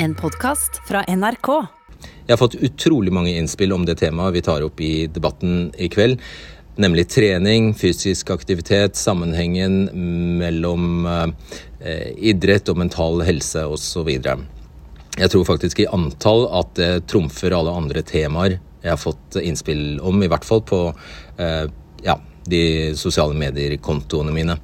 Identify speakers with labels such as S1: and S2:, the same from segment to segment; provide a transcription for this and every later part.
S1: En podkast fra NRK.
S2: Jeg har fått utrolig mange innspill om det temaet vi tar opp i debatten i kveld. Nemlig trening, fysisk aktivitet, sammenhengen mellom eh, idrett og mental helse osv. Jeg tror faktisk i antall at det trumfer alle andre temaer jeg har fått innspill om, i hvert fall på eh, ja, de sosiale medier-kontoene mine.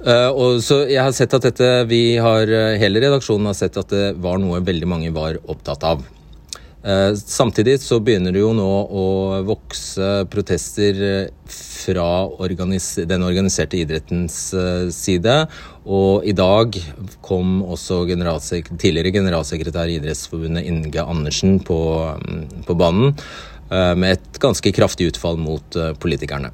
S2: Uh, og så jeg har sett at dette, vi har, Hele redaksjonen har sett at det var noe veldig mange var opptatt av. Uh, samtidig så begynner det jo nå å vokse protester fra organis den organiserte idrettens uh, side. Og i dag kom også generalsek tidligere generalsekretær i Idrettsforbundet Inge Andersen på, um, på banen med et ganske kraftig utfall mot politikerne.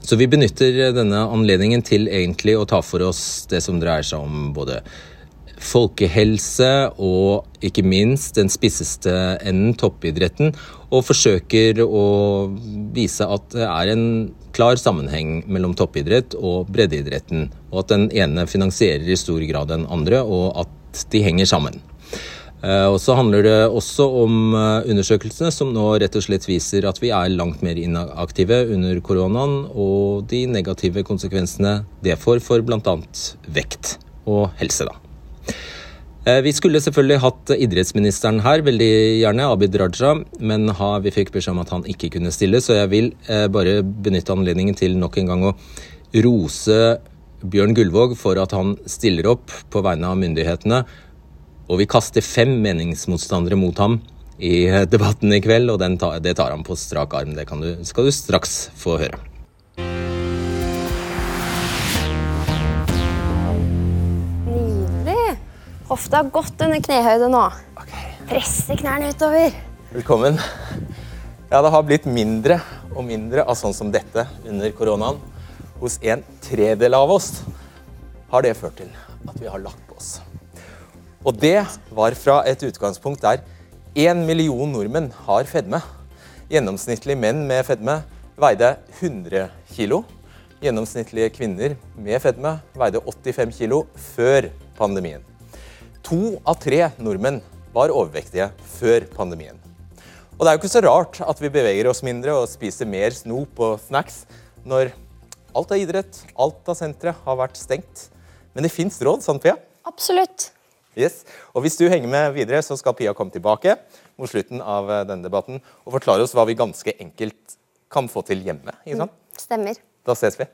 S2: Så vi benytter denne anledningen til egentlig å ta for oss det som dreier seg om både folkehelse og ikke minst den spisseste enden, toppidretten, og forsøker å vise at det er en klar sammenheng mellom toppidrett og breddeidretten, og at den ene finansierer i stor grad den andre, og at de henger sammen. Eh, og så handler det også om eh, undersøkelsene som nå rett og slett viser at vi er langt mer inaktive under koronaen, og de negative konsekvensene det får for bl.a. vekt og helse. da. Eh, vi skulle selvfølgelig hatt idrettsministeren her, veldig gjerne, Abid Raja, men vi fikk beskjed om at han ikke kunne stille, så jeg vil bare benytte anledningen til nok en gang å rose Bjørn Gullvåg for at han stiller opp på vegne av myndighetene og vi kaster fem meningsmotstandere mot ham i debatten i kveld, og tar, det tar han på strak arm. Det du, skal du straks få høre.
S3: Nydelig. Hofta har gått under knehøyde nå.
S2: Okay.
S3: Presse knærne utover.
S2: Velkommen. Ja, det har blitt mindre og mindre av sånn som dette under koronaen. Hos en tredel av oss har det ført til at vi har lagt på oss. Og det var fra et utgangspunkt der én million nordmenn har fedme. Gjennomsnittlige menn med fedme veide 100 kg. Gjennomsnittlige kvinner med fedme veide 85 kg før pandemien. To av tre nordmenn var overvektige før pandemien. Og det er jo ikke så rart at vi beveger oss mindre og spiser mer snop og snacks når alt av idrett, alt av sentre har vært stengt. Men det fins råd, sant Pia?
S3: Absolutt.
S2: Yes. Og Hvis du henger med videre, så skal Pia komme tilbake mot slutten av eh, denne debatten og forklare oss hva vi ganske enkelt kan få til hjemme. Ikke sant?
S3: Mm, stemmer.
S2: Da ses vi.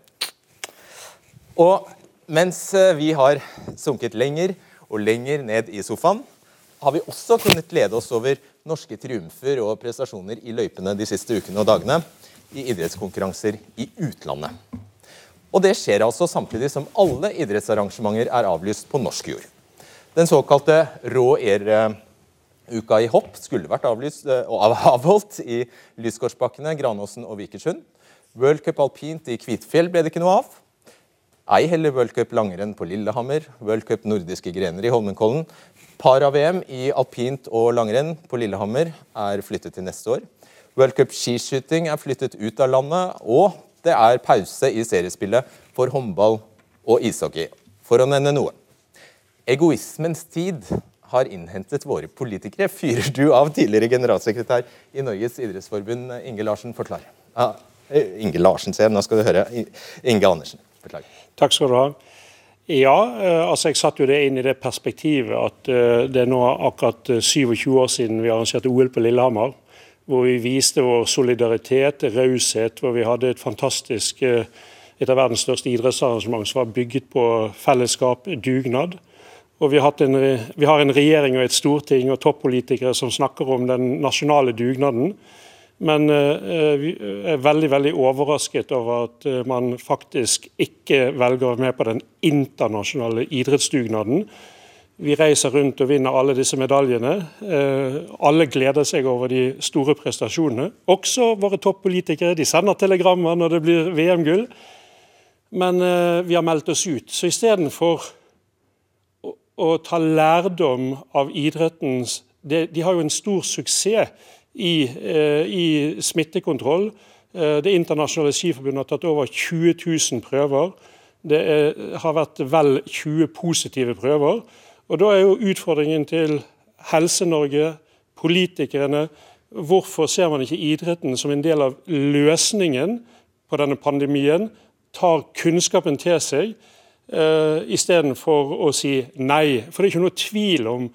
S2: Og mens eh, vi har sunket lenger og lenger ned i sofaen, har vi også kunnet glede oss over norske triumfer og prestasjoner i løypene de siste ukene og dagene i idrettskonkurranser i utlandet. Og det skjer altså samtidig som alle idrettsarrangementer er avlyst på norsk jord. Den såkalte rå air-uka i hopp skulle vært avlyst, eh, avholdt i Lysgårdsbakkene, Granåsen og Vikersund. World Cup alpint i Kvitfjell ble det ikke noe av. Ei heller World Cup langrenn på Lillehammer, World Cup nordiske grener i Holmenkollen. Para-VM i alpint og langrenn på Lillehammer er flyttet til neste år. World Cup skiskyting er flyttet ut av landet, og det er pause i seriespillet for håndball og ishockey, for å nevne noe. Egoismens tid har innhentet våre politikere, fyrer du av tidligere generalsekretær i Norges idrettsforbund, Inge Larsen. Forklar. Ah, Inge Larsen, se, nå skal du høre. Inge Andersen. Forklar.
S4: Takk skal du ha. Ja, eh, altså jeg satte jo det inn i det perspektivet at eh, det er nå akkurat 27 år siden vi arrangerte OL på Lillehammer. Hvor vi viste vår solidaritet, raushet, hvor vi hadde et fantastisk et av verdens største idrettsarrangement som var bygget på fellesskap, dugnad. Og vi har, en, vi har, en, regjering og et storting og toppolitikere som snakker om den nasjonale dugnaden. Men uh, vi er veldig veldig overrasket over at uh, man faktisk ikke velger å være med på den internasjonale idrettsdugnaden. Vi reiser rundt og vinner alle disse medaljene. Uh, alle gleder seg over de store prestasjonene. Også våre toppolitikere. De sender telegrammer når det blir VM-gull. Men vi har meldt oss ut. Så istedenfor å ta lærdom av idrettens de, de, har jo en stor suksess i, eh, i smittekontroll. Eh, det internasjonale skiforbundet har tatt over 20 000 prøver. Det er, har vært vel 20 positive prøver. Og Da er jo utfordringen til Helse-Norge, politikerne, hvorfor ser man ikke idretten som en del av løsningen på denne pandemien? Tar kunnskapen til seg uh, istedenfor å si nei. For det er ikke noe tvil om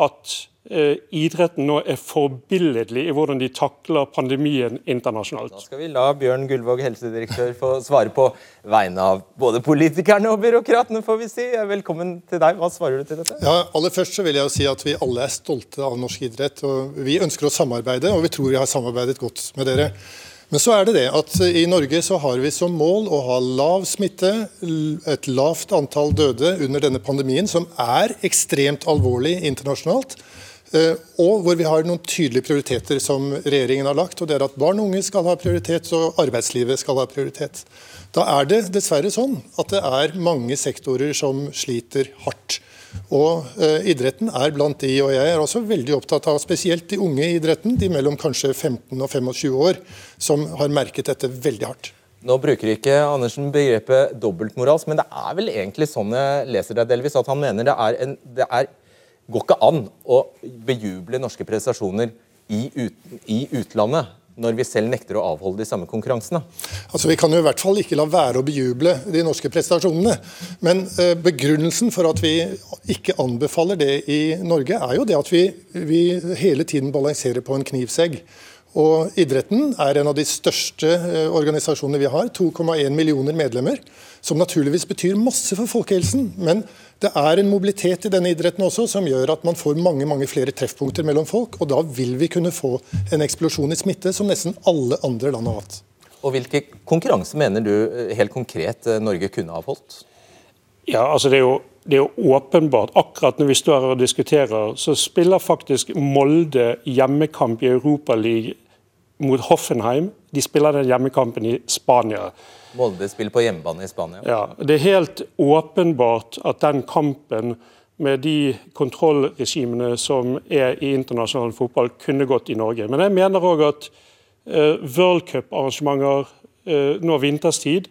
S4: at uh, idretten nå er forbilledlig i hvordan de takler pandemien internasjonalt.
S2: Da skal vi la Bjørn Gullvåg, helsedirektør, få svare på vegne av både politikerne og byråkratene, får vi si. Velkommen til deg. Hva svarer du til dette?
S5: Ja, aller først så vil jeg jo si at Vi alle er stolte av norsk idrett. og Vi ønsker å samarbeide, og vi tror vi har samarbeidet godt med dere. Men så er det det at i Norge så har vi som mål å ha lav smitte, et lavt antall døde under denne pandemien, som er ekstremt alvorlig internasjonalt. Eh, og hvor vi har noen tydelige prioriteter som regjeringen har lagt. og det er At barn og unge skal ha prioritet, og arbeidslivet skal ha prioritet. Da er det dessverre sånn at det er mange sektorer som sliter hardt. Og eh, Idretten er blant de, og jeg er også veldig opptatt av spesielt de unge i idretten, de mellom kanskje 15 og 25 år, som har merket dette veldig hardt.
S2: Nå bruker ikke Andersen begrepet dobbeltmoralsk, men det er vel egentlig sånn jeg leser deg delvis, at han mener det, en, det er, går ikke an å bejuble norske prestasjoner i, ut, i utlandet når vi selv nekter å avholde de samme konkurransene?
S5: Altså, Vi kan jo i hvert fall ikke la være å bejuble de norske prestasjonene. Men eh, begrunnelsen for at vi ikke anbefaler det i Norge, er jo det at vi, vi hele tiden balanserer på en knivsegg. Og Idretten er en av de største eh, organisasjonene vi har. 2,1 millioner medlemmer. Som naturligvis betyr masse for folkehelsen. Men det er en mobilitet i denne idretten også som gjør at man får mange mange flere treffpunkter mellom folk. og Da vil vi kunne få en eksplosjon i smitte som nesten alle andre land har hatt.
S2: Og Hvilke konkurranser mener du eh, helt konkret eh, Norge kunne avholdt?
S4: Ja, altså det er, jo, det er jo åpenbart. Akkurat når vi står her og diskuterer, så spiller faktisk Molde hjemmekamp i Europaligaen mot Hoffenheim. De spiller den hjemmekampen i Spania.
S2: Molde spiller på hjemmebane i Spania.
S4: Ja, Det er helt åpenbart at den kampen med de kontrollregimene som er i internasjonal fotball, kunne gått i Norge. Men jeg mener òg at uh, worldcuparrangementer uh, nå vinterstid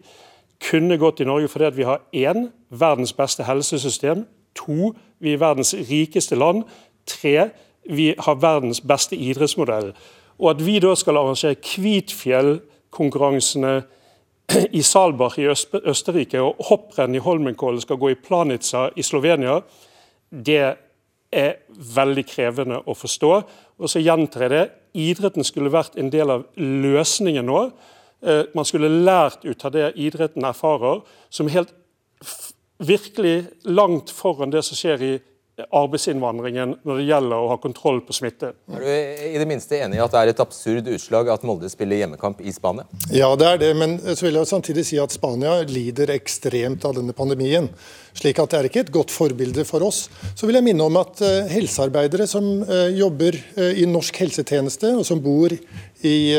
S4: kunne gått i Norge fordi vi har én verdens beste helsesystem. To vi er verdens rikeste land. Tre vi har verdens beste idrettsmodell. Og at vi da skal arrangere Kvitfjell-konkurransene i Salbach i Østerrike og hopprenn i Holmenkollen skal gå i Planica i Slovenia, det er veldig krevende å forstå. Og så gjentar jeg det, idretten skulle vært en del av løsningen nå. Eh, man skulle lært ut av det idretten erfarer, som er helt virkelig langt foran det som skjer i arbeidsinnvandringen når det gjelder å ha kontroll på smitte.
S2: Er du i det minste enig i at det er et absurd utslag at Molde spiller hjemmekamp i Spania?
S5: Ja, det er det, men så vil jeg samtidig si at Spania lider ekstremt av denne pandemien. Slik at det er ikke et godt forbilde for oss. Så vil jeg minne om at uh, helsearbeidere som uh, jobber uh, i norsk helsetjeneste, og som bor i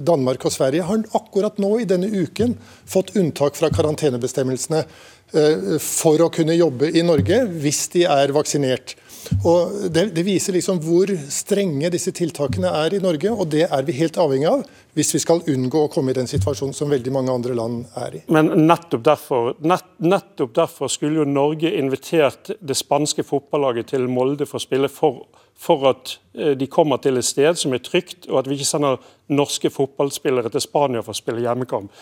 S5: Danmark og Sverige, har akkurat nå i denne uken fått unntak fra karantenebestemmelsene Eh, for å kunne jobbe i Norge hvis de er vaksinert. Og det, det, viser liksom hvor strenge disse tiltakene er i Norge, og det er vi helt avhengig av hvis vi skal unngå å komme i den situasjonen som veldig mange andre land er i.
S4: Men nettopp derfor, nett, nettopp derfor skulle jo Norge invitert det spanske fotballaget til Molde for å spille for, for at eh, de kommer til et sted som er trygt, og at vi ikke sender norske fotballspillere til Spania for å spille hjemmekamp.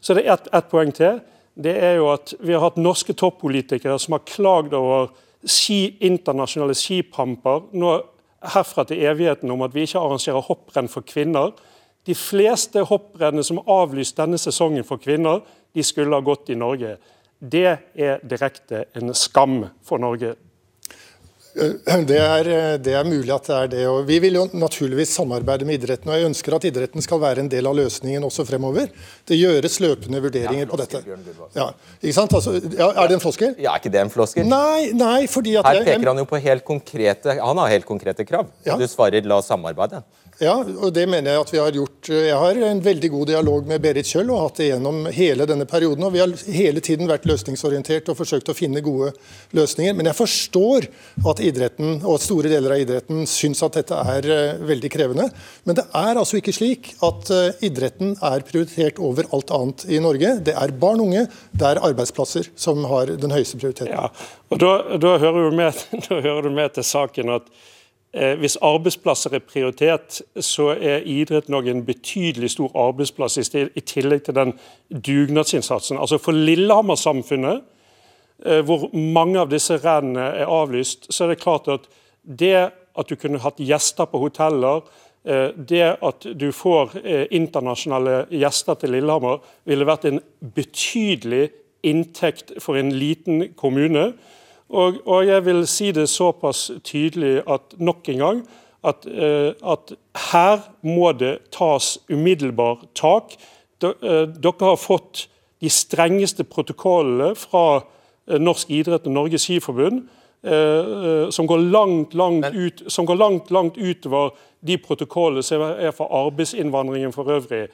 S4: Så det er ett et poeng til det er jo at vi har hatt norske toppolitikere som har klagd over ski, internasjonale skipamper nå herfra til evigheten om at vi ikke arrangerer hopprenn for kvinner. De fleste hopprennene som er avlyst denne sesongen for kvinner, de skulle ha gått i Norge. Det er direkte en skam for Norge.
S5: Eh, det er, eh, det er, mulig at det er det. og Vi vil jo naturligvis samarbeide med idretten. og Jeg ønsker at idretten skal være en del av løsningen også fremover. Det gjøres løpende vurderinger ja, på dette. Ja, ikke sant? Altså, ja, er det en floskel?
S2: Ja, Er ikke det en floskel?
S5: Nei, nei, fordi at...
S2: Her peker han jo på helt konkrete Han har helt konkrete krav. Ja. Du svarer 'la samarbeide'.
S5: Ja, og det mener jeg at vi har gjort Jeg har en veldig god dialog med Berit Kjøll og hatt det gjennom hele denne perioden. og Vi har hele tiden vært løsningsorientert og forsøkt å finne gode løsninger. Men jeg forstår at idretten og store deler av idretten syns at dette er eh, veldig krevende. Men det er altså ikke slik at eh, idretten er prioritert over alt annet i Norge. Det er barn og unge, det er arbeidsplasser som har den høyeste prioriteten.
S4: Ja, og da, da, hører med, da hører du med til saken at hvis arbeidsplasser er prioritet, så er idretten òg en betydelig stor arbeidsplass i tillegg til den dugnadsinnsatsen. Altså For Lillehammer-samfunnet, eh, hvor mange av disse rennene er avlyst, så er det klart at det at du kunne hatt gjester på hoteller, eh, det at du får internasjonale gjester til Lillehammer, ville vært en betydelig inntekt for en liten kommune. Og, og, jeg vil si det såpass tydelig at nok en gang at, uh, at her må det tas umiddelbar tak. De, uh, dere har fått de strengeste protokollene fra uh, Norsk idrett og Norges Skiforbund. som går langt, langt ut, som går langt, langt utover de protokollene som er for arbeidsinnvandringen for øvrig.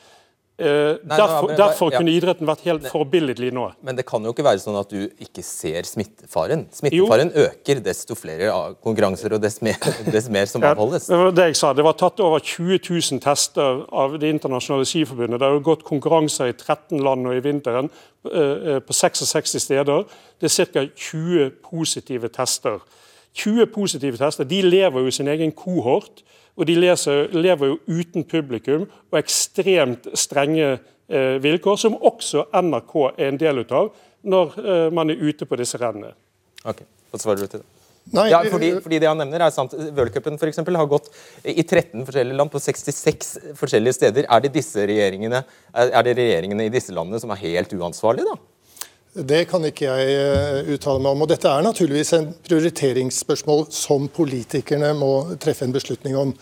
S4: Uh, Nei, derfor, men, derfor ja. kunne idretten vært helt forbilledlig nå.
S2: Men det kan jo ikke være sånn at du ikke ser smittefaren. Smittefaren jo. øker desto flere konkurranser og dess mer, dess mer som avholdes.
S4: Ja, det jeg sa. Det var tatt over 20 000 tester av Det internasjonale skiforbundet. Det har jo gått konkurranser i 13 land og i vinteren uh, på 66 steder. Det er ca. 20 positive tester. 20 positive tester. De lever jo i sin egen kohort. Og de leser, lever jo uten publikum og ekstremt strenge eh, vilkår, som også NRK er en del av når eh, man er ute på disse rennene.
S2: Ok, Hva svarer du til det? Nei, ja, fordi, fordi, det han nevner er sant. Worldcupen har gått i 13 forskjellige land på 66 forskjellige steder. Er det, disse regjeringene, er det regjeringene i disse landene som er helt uansvarlige, da?
S5: Det kan ikke jeg eh, uttale meg om. og Dette er naturligvis en prioriteringsspørsmål som politikerne må treffe en beslutning om.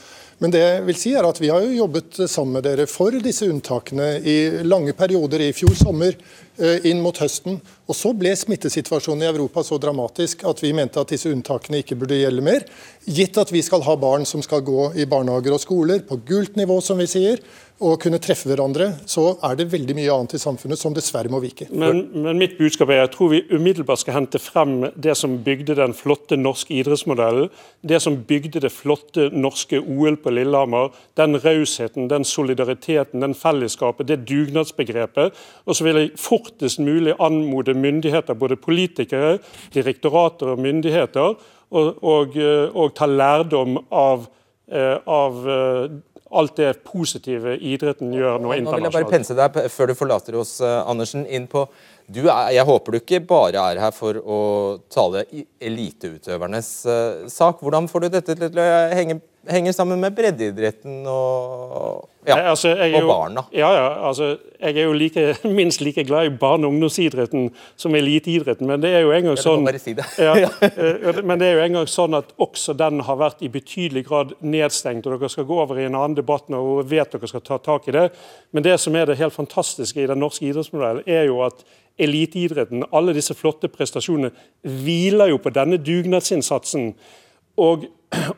S5: Men det jeg vil si er at vi har jo jobbet sammen med dere for disse unntakene i lange perioder i fjor sommer inn mot høsten. Og Så ble smittesituasjonen i Europa så dramatisk at vi mente at disse unntakene ikke burde gjelde mer. Gitt at vi skal ha barn som skal gå i barnehager og skoler på gult nivå, som vi sier, og kunne treffe hverandre, så er det veldig mye annet i samfunnet som dessverre må vike.
S4: Men, men mitt budskap er jeg tror vi umiddelbart skal hente frem det som bygde den flotte norske idrettsmodellen. Det som bygde det flotte norske OL på Lillehammer. Den rausheten, den solidariteten, den fellesskapet, det dugnadsbegrepet. Og så vil jeg fortest mulig anmode myndigheter, både politikere, direktorater og myndigheter, og, og, og ta lærdom av, eh, av eh, alt det positive idretten gjør nå internasjonalt. Nå vil
S2: jeg bare pense deg, før du forlater oss, eh, Andersen, inn på du er, Jeg håper du ikke bare er her for å tale eliteutøvernes sak. Hvordan får du dette til å henge henger sammen med breddeidretten og, ja, Nei, altså, og barna.
S4: Ja, ja, altså, jeg er jo like, minst like glad i barne- og ungdomsidretten som eliteidretten. Men det er jo en gang sånn si det. ja, eh, men det er jo en sånn at også den har vært i betydelig grad nedstengt. og Dere skal gå over i en annen debatt nå og vet dere skal ta tak i det. Men det som er det helt fantastiske i den norske idrettsmodellen, er jo at eliteidretten, alle disse flotte prestasjonene, hviler jo på denne dugnadsinnsatsen. Og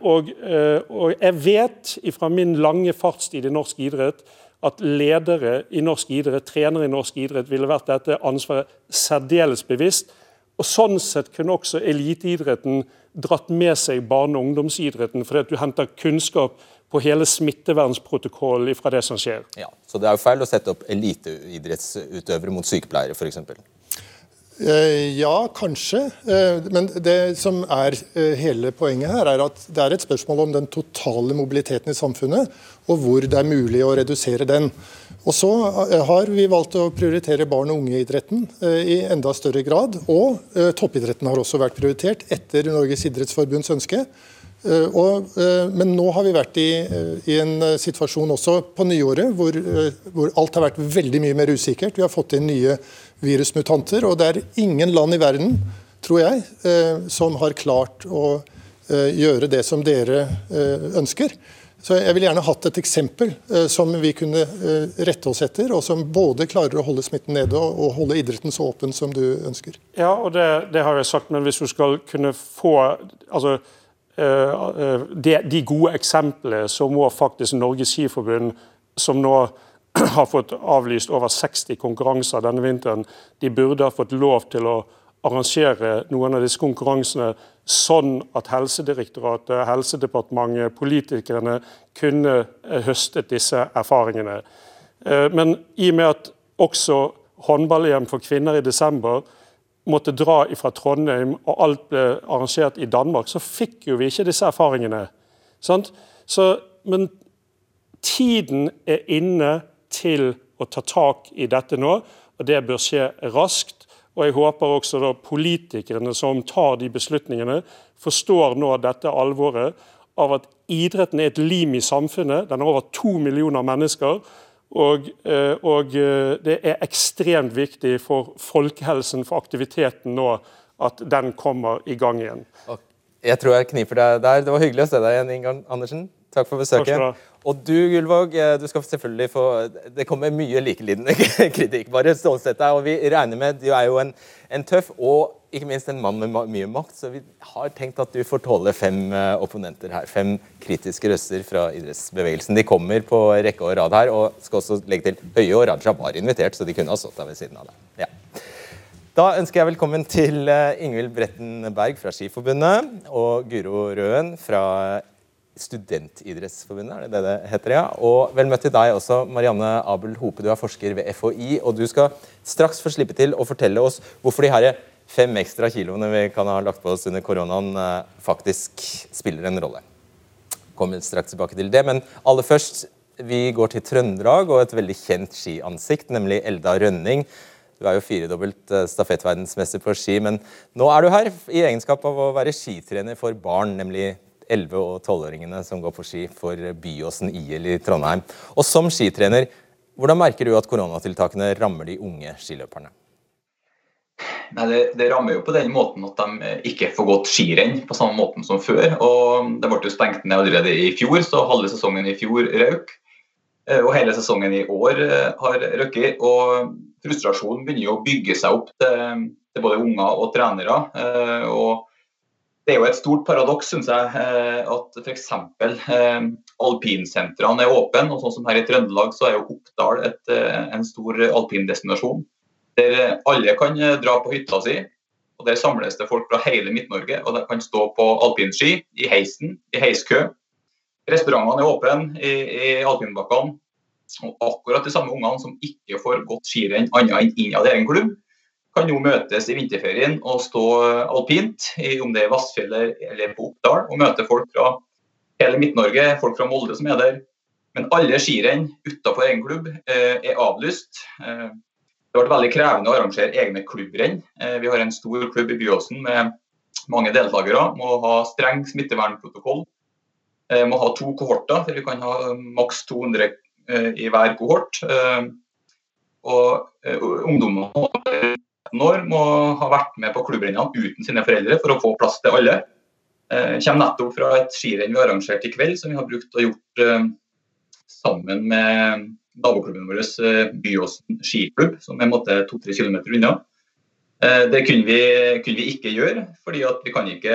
S4: og, eh, og, jeg vet fra min lange fartstid i norsk idrett at ledere i norsk idrett, trenere i norsk idrett, ville vært dette ansvaret særdeles bevisst. Og Sånn sett kunne også eliteidretten dratt med seg barne- og ungdomsidretten, fordi at du henter kunnskap på hele smittevernprotokollen fra det som skjer.
S2: Ja, Så det er jo feil å sette opp eliteidrettsutøvere mot sykepleiere, f.eks.?
S5: Eh, ja, kanskje. Eh, men det som er eh, hele poenget her, er at det er et spørsmål om den totale mobiliteten i samfunnet, og hvor det er mulig å redusere den. Og så har vi valgt å prioritere barn- og ungeidretten i enda større grad. Og toppidretten har også vært prioritert etter Norges idrettsforbunds ønske. Og, men nå har vi vært i, i, en situasjon også på nyåret hvor, hvor alt har vært veldig mye mer usikkert. Vi har fått inn nye virusmutanter. Og det er ingen land i verden, tror jeg, eh, som har klart å eh, gjøre det som dere eh, ønsker. Så Jeg ville gjerne hatt et eksempel som vi kunne rette oss etter, og som både klarer å holde smitten nede og holde idretten så åpen som du ønsker.
S4: Ja, og det, det har jeg sagt, men hvis du skal kunne få altså, de, de gode eksemplene, så må faktisk Norges Skiforbund som nå har fått avlyst over 60 konkurranser denne vinteren, de burde ha fått lov til å arrangere noen av disse konkurransene sånn at Helsedirektoratet, Helsedepartementet, politikerne kunne eh, høstet disse erfaringene. Eh, men i og med at også håndball-EM for kvinner i desember måtte dra fra Trondheim, og alt ble arrangert i Danmark, så fikk jo vi ikke disse erfaringene. Så, men tiden er inne til å ta tak i dette nå, og det bør skje raskt. Og jeg håper også da politikerne som tar de beslutningene, forstår nå dette alvoret av at idretten er et lim i samfunnet. Den har over to millioner mennesker. Og, eh, og, eh, det er ekstremt viktig for folkehelsen, for aktiviteten nå, at den kommer i gang igjen.
S2: Jeg tror jeg kniper deg der. Det var hyggelig å se deg igjen, Ingar Andersen. Takk for besøket. Takk og du, Gullvåg, eh, du skal selvfølgelig få Det kommer mye likelidende kritikk. Bare stålsett deg. Og vi regner med Du er jo en, en, tøff og ikke minst en mann med mye makt, så vi har tenkt at du får tåle fem uh, opponenter her. Fem kritiske røster fra idrettsbevegelsen. De kommer på rekke og rad her, og skal også legge til Høie og Raja var invitert, så de kunne ha stått der ved siden av deg. Ja. Da ønsker jeg velkommen til uh, Ingvild Bretten Berg fra Skiforbundet og Guro Røen fra Studentidrettsforbundet, er det det det heter? ja? Og vel møtt til deg også, Marianne Abel Hope, du er forsker ved FHI. Og du skal straks få slippe til å fortelle oss hvorfor de her fem ekstra kiloene vi kan ha lagt på oss under koronaen, eh, faktisk spiller en rolle. Kommer straks tilbake til det, men aller først, vi går til Trøndelag og et veldig kjent skiansikt, nemlig Elda Rønning. Du er jo firedobbelt eh, stafettverdensmester på ski, men nå er du her i egenskap av å være skitrener for barn, nemlig 11- og 12-åringene som går på ski for Byåsen IL i Trondheim. Og som skitrener, hvordan merker du at koronatiltakene rammer de unge skiløperne?
S6: Nei, det, det, rammer jo på den måten at de ikke får gått skirenn på samme måten som før. og Det ble jo stengt ned allerede i fjor, så halve sesongen i fjor røk. Eh, og hele sesongen i år eh, har røkket. Og frustrasjonen begynner jo å bygge seg opp til, til både unger og trenere. Eh, og det er jo et stort paradoks synes jeg, eh, at f.eks. Eh, alpinsentrene er åpne. og sånn som Her i Trøndelag så er jo Oppdal et, eh, en stor alpindestinasjon. Der alle kan dra på hytta si. og Der samles det folk fra hele Midt-Norge. og De kan stå på alpinski i heisen, i heiskø. Restaurantene er åpne i, i alpinbakkene. Og akkurat de samme ungene som ikke får gått skirenn annet enn innad i egen klubb, kan nå møtes i vinterferien og stå alpint, om det er Vassfjellet eller på Oppdal, og møte folk fra hele Midt-Norge, folk fra Molde som er der. Men alle skirenn utenfor egen klubb eh, er avlyst. Det har vært veldig krevende å arrangere egne klubbrenn. Eh, vi har en stor klubb i Byåsen med mange deltakere. Må ha streng smittevernprotokoll. Må ha to kohorter, for vi kan ha maks 200 i hver kohort. Og ungdommer 18 år må ha vært med på klubbrennene uten sine foreldre for å få plass til alle. Eh, kommer nettopp fra et skirenn vi har arrangert i kveld, som vi har brukt og gjort eh, sammen med naboklubben vår, eh, Byåsen skiklubb, som er to-tre km unna. Det kunne vi, kunne vi, ikke gjøre, fordi vi kan ikke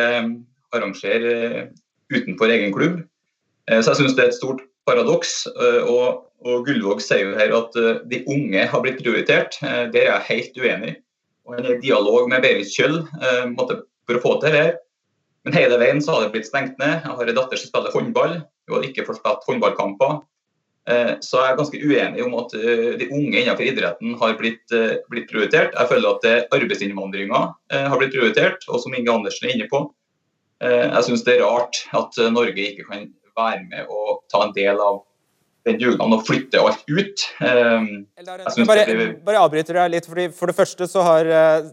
S6: arrangere utenfor egen klubb. så jeg syns det er et stort paradoks. og, og Gullvåg sier jo her at de unge har blitt prioritert. Det er jeg helt uenig og en dialog med Berit Kjøll eh, for å få til det. Men hele veien så har det blitt stengt ned. Jeg har en datter som spiller håndball. Hun har ikke fått spilt håndballkamper. Eh, så jeg er ganske uenig om at eh, de unge innenfor idretten har blitt, blitt prioritert. Jeg føler at arbeidsinnvandringa har blitt prioritert, og som Inge Andersen er inne på. Jeg syns det er rart at Norge ikke kan være med og ta en del av den dugnaden å flytte alt ut.
S2: Um, jeg bare, blir... bare avbryter deg litt. fordi For det første så har uh,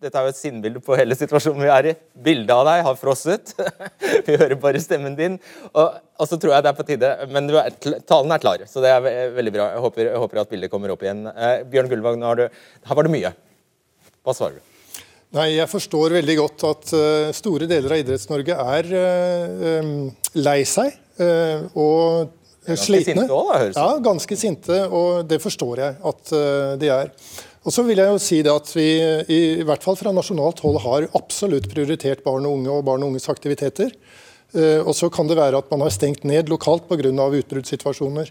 S2: dette er jo et sinnbilde på hele situasjonen vi er i. Bildet av deg har frosset. vi hører bare stemmen din. Og, og, så tror jeg det er på tide. Men er, talen er klar, så det er veldig bra. Jeg håper, jeg håper at bildet kommer opp igjen. Eh, Bjørn Gullvang, her var det mye. Hva svarer du?
S5: Nei, Jeg forstår veldig godt at uh, store deler av Idretts-Norge er um, lei seg. og slitne.
S2: Sinte også, da,
S5: ja, ganske sinte, og det forstår jeg at uh, de er. Og så vil jeg jo si det at vi i, i hvert fall fra nasjonalt hold har absolutt prioritert barn og unge og barn og unges aktiviteter. Eh, og så kan det være at man har stengt ned lokalt pga. utbruddssituasjoner.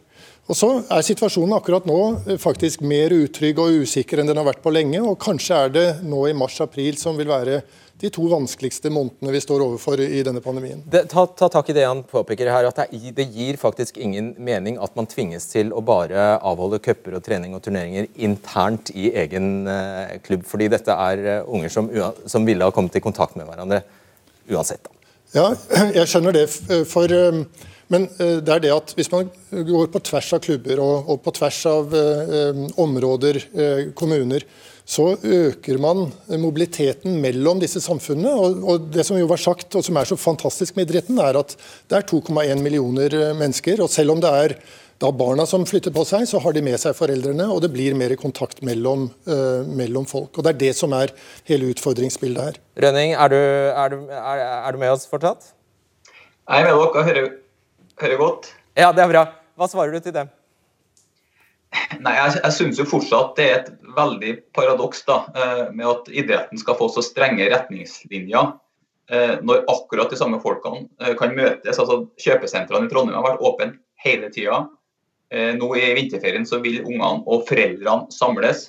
S5: Og så er situasjonen akkurat nå eh, faktisk mer utrygg og usikker enn den har vært på lenge. Og kanskje er det nå i mars-april som vil være de to vanskeligste månedene vi står overfor i denne pandemien.
S2: Det, ta, ta, tak i det han påpeker her, at det, gir faktisk ingen mening at man tvinges til å bare avholde cuper og trening og turneringer internt i egen eh, klubb. Fordi dette er unger som, som, ville ha kommet i kontakt med hverandre uansett. Da.
S5: Ja, jeg skjønner det. for... Um, men uh, det er det at hvis man går på tvers av klubber og, og på tvers av eh, områder, eh, kommuner, så øker man mobiliteten mellom disse samfunnene. Og, og, Det som jo var sagt, og som er så fantastisk med idretten, er at det er 2,1 millioner eh, mennesker. og Selv om det er da barna som flytter på seg, så har de med seg foreldrene, og det blir mer kontakt mellom, uh, mellom folk. og Det er det som er hele utfordringsbildet her.
S2: Rønning, er du, er, du, er, er du, med oss fortsatt?
S6: Jeg er med dere. og hører, hører godt.
S2: Ja, det er bra. Hva svarer du til dem?
S6: Nei, Jeg, jeg syns fortsatt det er et veldig paradoks da, eh, med at idretten skal få så strenge retningslinjer eh, når akkurat de samme folkene kan møtes. altså Kjøpesentrene i Trondheim har vært åpne hele tida. Nå i vinterferien så vil ungene og foreldrene samles.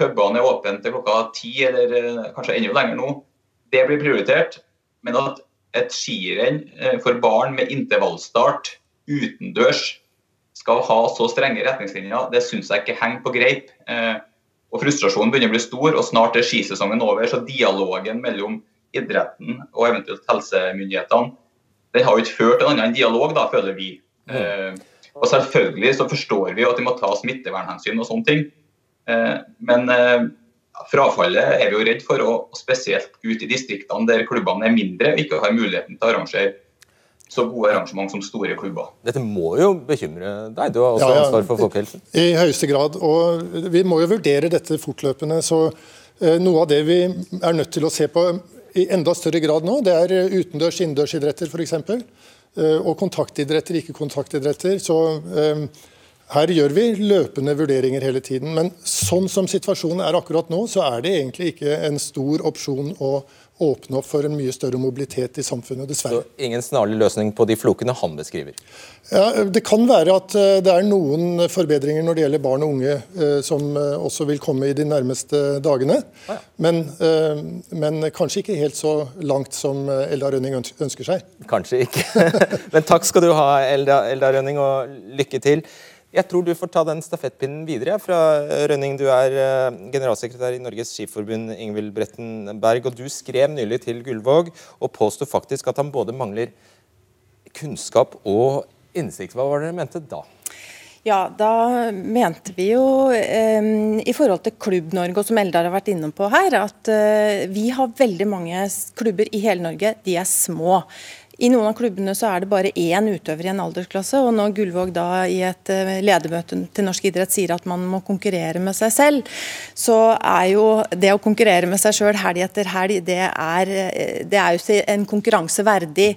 S6: Pubene er åpne til klokka ti eller kanskje enda lenger nå. Det blir prioritert. Men at et skirenn for barn med intervallstart utendørs skal ha så strenge retningslinjer, det syns jeg ikke henger på greip. Eh, og Frustrasjonen begynner å bli stor, og snart er skisesongen over. Så dialogen mellom idretten og eventuelt helsemyndighetene den har jo ikke ført til en annen dialog, da, føler vi. Mm. Og Selvfølgelig så forstår vi at de må ta smittevernhensyn og sånne ting. Eh, men eh, frafallet er vi jo redd for, og spesielt ut i distriktene der klubbene er mindre og ikke har muligheten til å arrangere så gode arrangement som store klubber.
S2: Dette må jo bekymre deg, du har også ja, ja, ansvar for folkehelsen?
S5: I høyeste grad. Og vi må jo vurdere dette fortløpende. så eh, Noe av det vi er nødt til å se på i enda større grad nå, det er utendørs innendørsidretter f.eks. Eh, og kontaktidretter, ikke kontaktidretter. Så eh, her gjør vi løpende vurderinger hele tiden. Men sånn som situasjonen er akkurat nå, så er det egentlig ikke en stor opsjon å åpne opp for en mye større mobilitet i samfunnet, dessverre.
S2: Så ingen snarlig løsning på de flokene han beskriver?
S5: Ja, Det kan være at eh, det er noen forbedringer når det gjelder barn og unge, eh, som eh, også vil komme i de nærmeste dagene. Ah, ja. men, men, kanskje ikke helt så langt som Elda Rønning ønsker seg.
S2: Kanskje ikke. men takk skal du ha, Elda, Elda Rønning, og lykke til. Jeg tror du får ta den stafettpinnen videre fra eh, Rønning. Du er eh, generalsekretær i Norges Skiforbund, Ingvild Bretten Berg. Og du skrev nylig til Gullvåg og påsto faktisk at han både mangler kunnskap og innsikt. Hva var det dere mente da?
S7: Ja, da mente vi jo eh, i forhold til Klubb-Norge, og som Eldar har vært inne på her, at eh, vi har veldig mange klubber i hele Norge. De er små. I noen av klubbene så er det bare én utøver i en aldersklasse. og Når Gullvåg da i et eh, ledermøte til norsk idrett sier at man må konkurrere med seg selv, så er jo det å konkurrere med seg sjøl helg etter helg, det er, eh, det er jo en konkurranse verdig.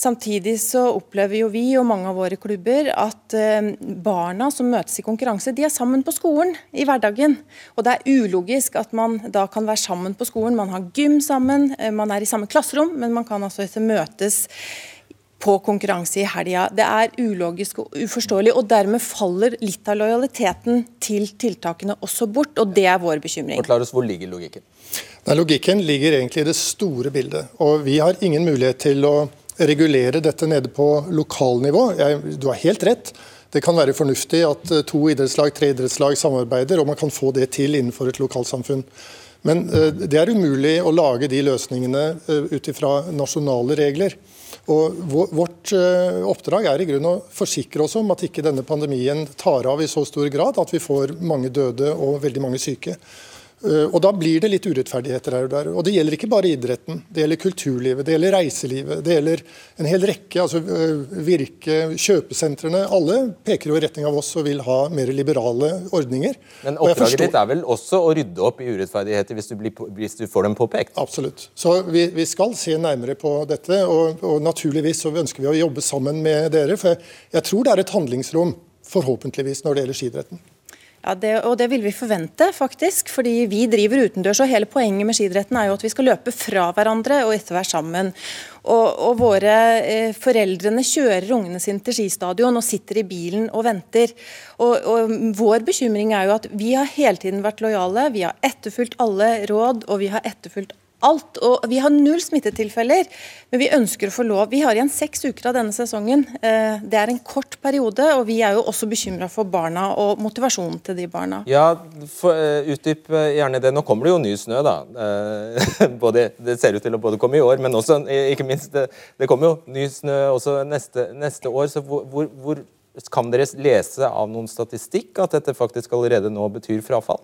S7: Samtidig så opplever jo vi og mange av våre klubber at eh, barna som møtes i konkurranse, de er sammen på skolen i hverdagen. Og det er ulogisk at man da kan være sammen på skolen. Man har gym sammen, man er i samme klasserom, men man kan altså ikke møtes på konkurranse i helga. Det er ulogisk og uforståelig, og dermed faller litt av lojaliteten til tiltakene også bort, og det er vår bekymring.
S2: Forklar oss, Hvor ligger logikken?
S5: Nei, logikken ligger egentlig i det store bildet. og Vi har ingen mulighet til å regulere dette nede på lokalnivå. Jeg, du har helt rett. Det kan være fornuftig at eh, to idrettslag, tre idrettslag samarbeider, og man kan få det til innenfor et lokalsamfunn. Men uh, det er umulig å lage de løsningene uh, ut ifra nasjonale regler. Og Vårt eh, oppdrag er i grunn å forsikre oss om at ikke denne pandemien tar av i så stor grad at vi får mange døde og veldig mange syke. Eh, og Da blir det litt urettferdigheter her og der. Og Det gjelder ikke bare idretten. Det gjelder kulturlivet, det gjelder reiselivet. Det gjelder en hel rekke. altså eh, Virke, kjøpesentrene. Alle peker jo i retning av oss og vil ha mer liberale ordninger.
S2: Men oppdraget ditt er vel også å rydde opp i urettferdigheter hvis du, blir, hvis du får dem påpekt?
S5: Absolutt. Så vi, vi, skal se nærmere på dette. Og, og naturligvis så ønsker vi å jobbe sammen med dere. For jeg, jeg tror det er et handlingsrom, forhåpentligvis, når det gjelder skidretten.
S7: Ja, det, og det vil vi forvente, faktisk. Fordi vi driver utendørs. og Hele poenget med skidretten er jo at vi skal løpe fra hverandre og etter hvert sammen. Og, og våre eh, Foreldrene kjører ungene sine til skistadion og sitter i bilen og venter. Og, og, Vår bekymring er jo at vi har hele tiden vært lojale, vi har etterfulgt alle råd og vi har etterfulgt alt. Og vi har null smittetilfeller, men vi ønsker å få lov. Vi har igjen seks uker av denne sesongen. Eh, det er en kort periode, og vi er jo også bekymra for barna og motivasjonen til de barna.
S2: Ja, for, uh, Utdyp uh, gjerne det. Nå kommer det jo ny snø, da. Både, det ser ut til å både komme i år, men også, ikke minst, det, det kommer jo ny snø også neste, neste år. så hvor, hvor, hvor kan dere lese av noen statistikk at dette faktisk allerede nå betyr frafall?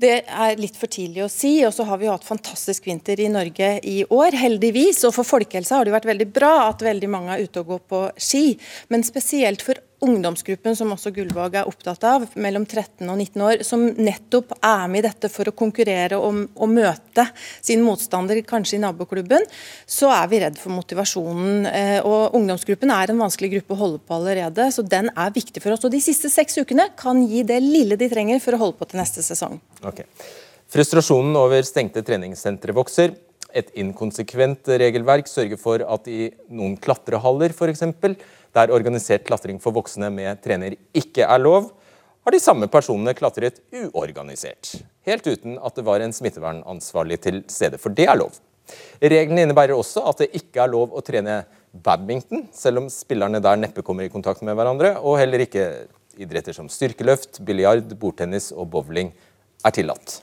S7: Det er litt for tidlig å si. og så har Vi hatt fantastisk vinter i Norge i år, heldigvis. og For folkehelsa har det vært veldig bra at veldig mange er ute og går på ski. Men spesielt for ungdomsgruppen, som også Gullvåg er opptatt av, mellom 13 og 19 år, som nettopp er med i dette for å konkurrere og, og møte sin motstander, kanskje i naboklubben, så er vi redd for motivasjonen. Eh, og Ungdomsgruppen er en vanskelig gruppe å holde på allerede, så den er viktig for oss. Og De siste seks ukene kan gi det lille de trenger for å holde på til neste sesong.
S2: Okay. Frustrasjonen over stengte treningssentre vokser. Et inkonsekvent regelverk sørger for at i noen klatrehaller f.eks der organisert klatring for voksne med trener ikke er lov, har de samme personene klatret uorganisert. Helt uten at det var en smittevernansvarlig til stede, for det er lov. Reglene innebærer også at det ikke er lov å trene badminton, selv om spillerne der neppe kommer i kontakt med hverandre, og heller ikke idretter som styrkeløft, biljard, bordtennis og bowling er tillatt.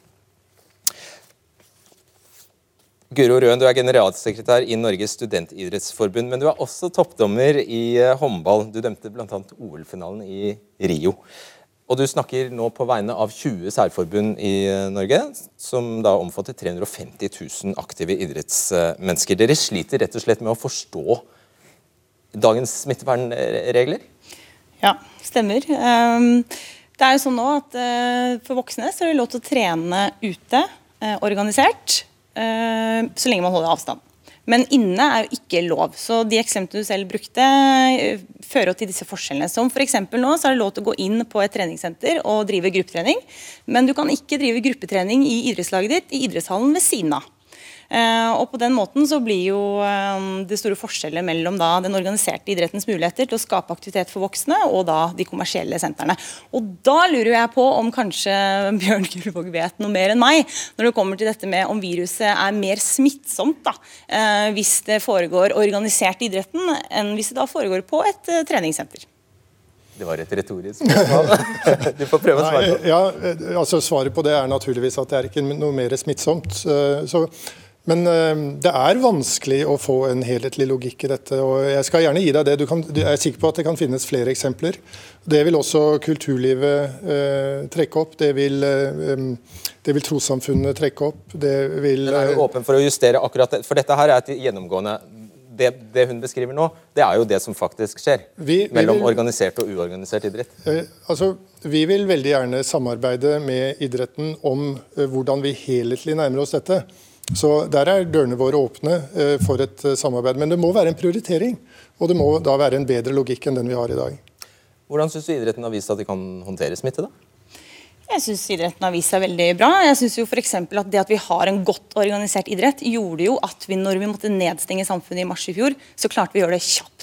S2: Guro Røen, du er generalsekretær i Norges studentidrettsforbund, men du er også toppdommer i eh, håndball. Du dømte bl.a. OL-finalen i Rio. Og du snakker nå på vegne av 20 særforbund i eh, Norge, som da omfatter 350 000 aktive idrettsmennesker. Dere sliter rett og slett med å forstå dagens smittevernregler?
S8: Ja, stemmer. Ehm, det er jo sånn nå at eh, For voksne så er det lov til å trene ute, organisert. Eh, så lenge man holder avstand. Men inne er jo ikke lov. Så de eksemplene du selv brukte, eh, fører til disse forskjellene. Som f.eks. For nå så er det lov til å gå inn på et treningssenter og drive gruppetrening. Men du kan ikke drive gruppetrening i idrettslaget ditt i idrettshallen ved siden av. Eh, og på den måten så blir jo eh, det store forskjellet mellom da den organiserte idrettens muligheter til å skape aktivitet for voksne, og da de kommersielle sentrene. Og da lurer jeg på om kanskje Bjørn Gullvåg vet noe mer enn meg når det kommer til dette med om viruset er mer smittsomt da, eh, hvis det foregår organisert i idretten, enn hvis det da foregår på et treningssenter.
S2: Det var et retorisk spørsmål. du får prøve å svare på
S5: det. Ja, altså Svaret på det er naturligvis at det er ikke noe mer smittsomt. Så men uh, det er vanskelig å få en helhetlig logikk i dette. og Jeg skal gjerne gi deg det. Du, kan, du er sikker på at det kan finnes flere eksempler. Det vil også kulturlivet uh, trekke opp. Det vil, um, det vil trossamfunnene trekke opp. Det vil
S2: Men er du åpen for å justere akkurat det? For dette her er et gjennomgående det, det, hun beskriver nå, det er jo det som faktisk skjer. Vi, vi mellom vil, organisert og uorganisert idrett.
S5: altså, Vi vil veldig gjerne samarbeide med idretten om hvordan vi helhetlig nærmer oss dette. Så Der er dørene våre åpne eh, for et eh, samarbeid. Men det må være en prioritering. Og det må da være en bedre logikk enn den vi har i dag.
S2: Hvordan syns du idretten har vist at de kan håndtere smitte? da?
S8: Jeg syns idretten har vist seg veldig bra. Jeg synes jo for at Det at vi har en godt organisert idrett, gjorde jo at vi når vi måtte nedstenge samfunnet i mars i fjor, så klarte vi å gjøre det kjapt.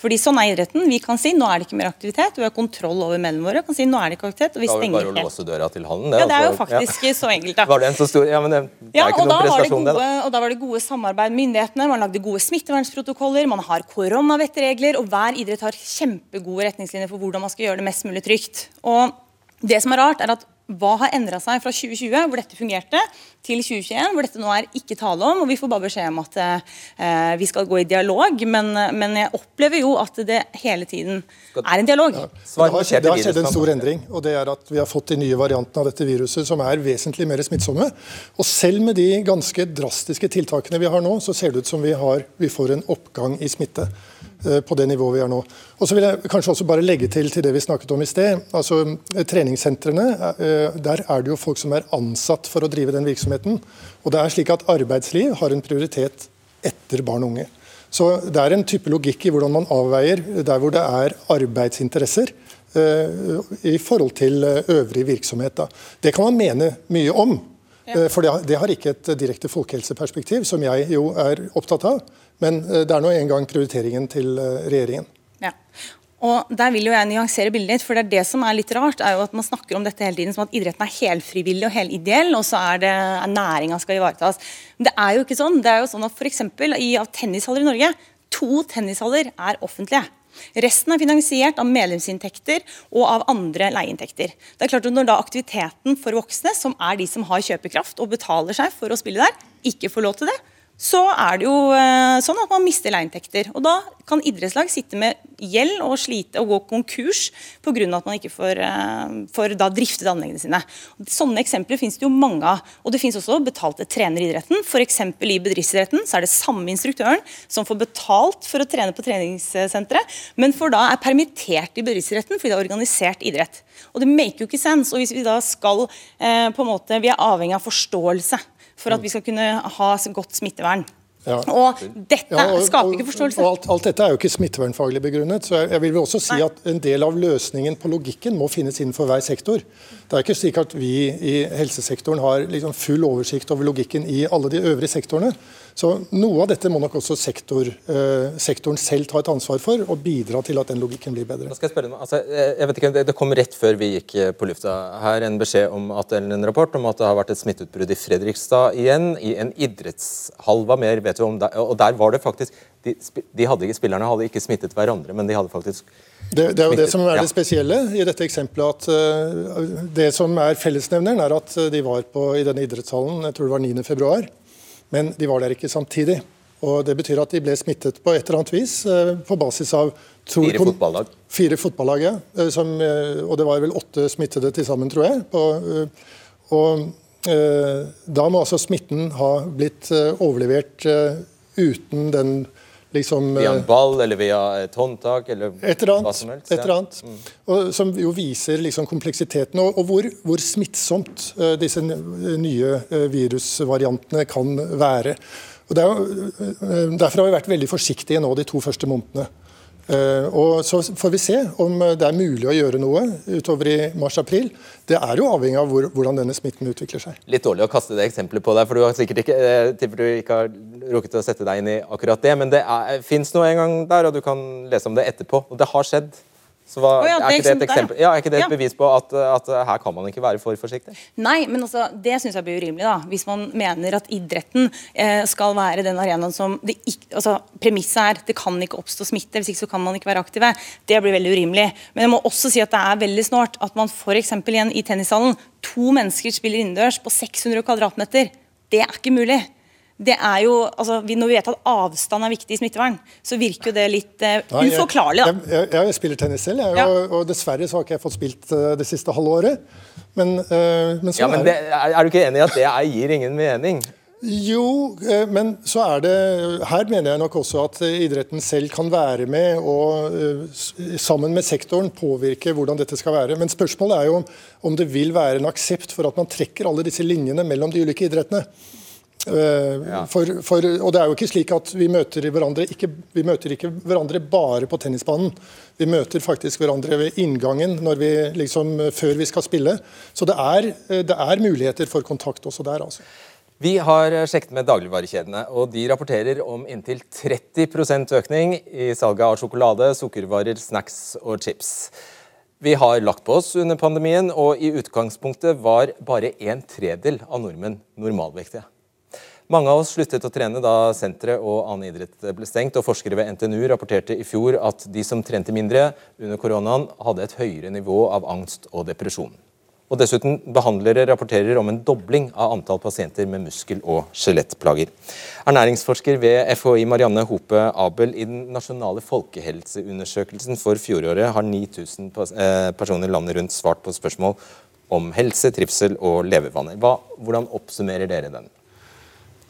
S8: Fordi sånn er idretten. Vi kan si nå er det ikke mer aktivitet, vi har kontroll over mennene våre. kan si nå er det ikke aktivitet, og vi stenger helt.
S2: Bare å låse døra til hallen,
S8: det. Ja, det er jo faktisk ja. så enkelt, da.
S2: Var det en så stor Ja, men det, det er ikke noen prestasjon,
S8: det. Da. Og da var det gode samarbeid med myndighetene, man lagde gode smittevernsprotokoller, man har koronavettregler, og hver idrett har kjempegode retningslinjer for hvordan man skal gjøre det mest mulig trygt. Og det som er rart, er at hva har endra seg fra 2020, hvor dette fungerte, til 2021, hvor dette nå er ikke tale om. og Vi får bare beskjed om at eh, vi skal gå i dialog, men, men, jeg opplever jo at det hele tiden er en dialog. Ja.
S5: Det, har, det har skjedd en stor endring, og det er at vi har fått de nye variantene av dette viruset som er vesentlig mer smittsomme. Og selv med de ganske drastiske tiltakene vi har nå, så ser det ut som vi, har, vi får en oppgang i smitte. Eh, på det nivået vi er nå. Og så vil jeg kanskje også bare legge til til det vi snakket om i sted. altså eh, Treningssentrene, eh, der er det jo folk som er ansatt for å drive den virksomheten. Og det er slik at arbeidsliv har en prioritet etter barn og unge. Så det er en type logikk i hvordan man avveier der hvor det er arbeidsinteresser i forhold til øvrig virksomhet. Da. Det kan man mene mye om. For det, det, har ikke et direkte folkehelseperspektiv, som jeg jo er opptatt av. Men det er nå engang prioriteringen til regjeringen.
S8: Ja. Og Der vil jo jeg nyansere bildet litt, for det er det som er litt rart. er jo at Man snakker om dette hele tiden som at idretten er helfrivillig og helideell, og så er det næringa skal ivaretas. Men det er jo ikke sånn. Det er jo sånn at f.eks. i av tennishaller i Norge, to tennishaller er offentlige. Resten er finansiert av medlemsinntekter og av andre leieinntekter. Det er klart at Når da aktiviteten for voksne, som er de som har kjøpekraft og betaler seg for å spille der, ikke får lov til det, så er det jo eh, sånn at man mister leieinntekter. Og da kan idrettslag sitte med gjeld og slite og gå konkurs pga. at man ikke får, eh, får driftet anleggene sine. Sånne eksempler finnes det jo mange av. Og det finnes også betalte trenere i idretten. F.eks. i bedriftsidretten så er det samme instruktøren som får betalt for å trene på treningssenteret, men for da er permittert i bedriftsidretten fordi det er organisert idrett. Og det make jo ikke sense. Og hvis vi da skal eh, på en måte, Vi er avhengig av forståelse for at vi skal kunne ha godt smittevern. Ja. Og dette ja, og, skaper ikke forståelse.
S5: Og alt, alt, dette er jo ikke smittevernfaglig begrunnet. så jeg, jeg vil også si Nei. at En del av løsningen på logikken må finnes innenfor hver sektor. Det er ikke slik at vi i helsesektoren har liksom full oversikt over logikken i alle de øvrige sektorene. Så Noe av dette må nok også sektor, eh, sektoren selv ta et ansvar for, og bidra til at den logikken blir bedre.
S2: Da skal jeg spørre altså, jeg vet ikke, Det kom rett før vi gikk eh, på lufta her en beskjed om at, eller en rapport om at det har vært et smitteutbrudd i Fredrikstad igjen, i en idrettshall. Hva mer vet du om det? Og der var det faktisk de, de hadde, Spillerne hadde ikke smittet hverandre, men de hadde faktisk
S5: det, det, er jo det som er det spesielle i dette eksempelet. at uh, Det som er fellesnevneren, er at de var på, i denne idrettshallen jeg tror det var 9. Men de var der ikke samtidig. Og Det betyr at de ble smittet på et eller annet vis uh, på basis av
S2: Fire fotballag.
S5: Fire fotballag, ja. Uh, som, og det var vel åtte smittede til sammen, tror jeg. På, og Da må altså smitten ha blitt overlevert uten den
S2: Liksom, via en eh, ball eller via et håndtak eller
S5: et eller annet, hva som helst? Et eller annet. Mm. Og, som jo viser liksom kompleksiteten og, og hvor, hvor, smittsomt uh, disse nye uh, virusvariantene kan være. Og er, uh, derfor har vi vært veldig forsiktige nå de to første månedene. Eh, og Så får vi se om det er mulig å gjøre noe utover i mars-april. Det er jo avhengig av hvor, hvordan denne smitten utvikler seg.
S2: Litt dårlig å kaste det eksempelet på deg, for du har sikkert ikke, tipper du ikke har rukket å sette deg inn i akkurat det. Men det fins noe en gang der, og du kan lese om det etterpå. Og det har skjedd. Så hva, oh ja, er, ikke det et eksempel, ja, er ikke det et bevis på at, at, her kan man ikke være for forsiktig?
S8: Nei, men altså, det syns jeg blir urimelig. da. Hvis man mener at idretten eh, skal være den arenaen som det ikke, altså, Premisset er det kan ikke oppstå smitte, hvis ikke så kan man ikke være aktive. Det blir veldig urimelig. Men jeg må også si at det er veldig snålt at man f.eks. igjen i tennishallen to mennesker spiller innendørs på 600 kvadratmeter. Det er ikke mulig det er jo, altså, Når vi vet at avstand er viktig i smittevern, så virker jo det litt uh, uforklarlig.
S5: da. Jeg, jeg, jeg, spiller tennis selv, jeg, ja. og, og, dessverre så har ikke jeg fått spilt uh, det siste halve året. Men, uh, men,
S2: ja, men det, er, er, du ikke enig i at det er, gir ingen mening?
S5: Jo, men så er det Her mener jeg nok også at idretten selv kan være med og sammen med sektoren påvirke hvordan dette skal være. Men spørsmålet er jo om det vil være en aksept for at man trekker alle disse linjene mellom de ulike idrettene. Eh, for, for, og det er jo ikke slik at vi møter ikke, vi møter ikke hverandre bare på tennisbanen. Vi møter faktisk hverandre ved inngangen vi, liksom, før vi skal spille. Så det er, det er muligheter for kontakt også der. altså.
S2: Vi har sjekket med dagligvarekjedene, og de rapporterer om inntil 30% økning i salget av sjokolade, sukkervarer, snacks og chips. Vi har lagt på oss under pandemien, og i utgangspunktet var bare en tredel av nordmenn normalvektige. Mange av oss sluttet å trene da senteret og annen idrett ble stengt, og forskere ved NTNU rapporterte i fjor at de som trente mindre under koronaen, hadde et høyere nivå av angst og depresjon. Og Dessuten behandlere rapporterer om en dobling av antall pasienter med muskel- og skjelettplager. Ernæringsforsker ved FHI Marianne Hope Abel i den nasjonale folkehelseundersøkelsen for fjoråret har 9000 eh, personer landet rundt svart på spørsmål om helse, trivsel og levevaner. Hva, hvordan oppsummerer dere den?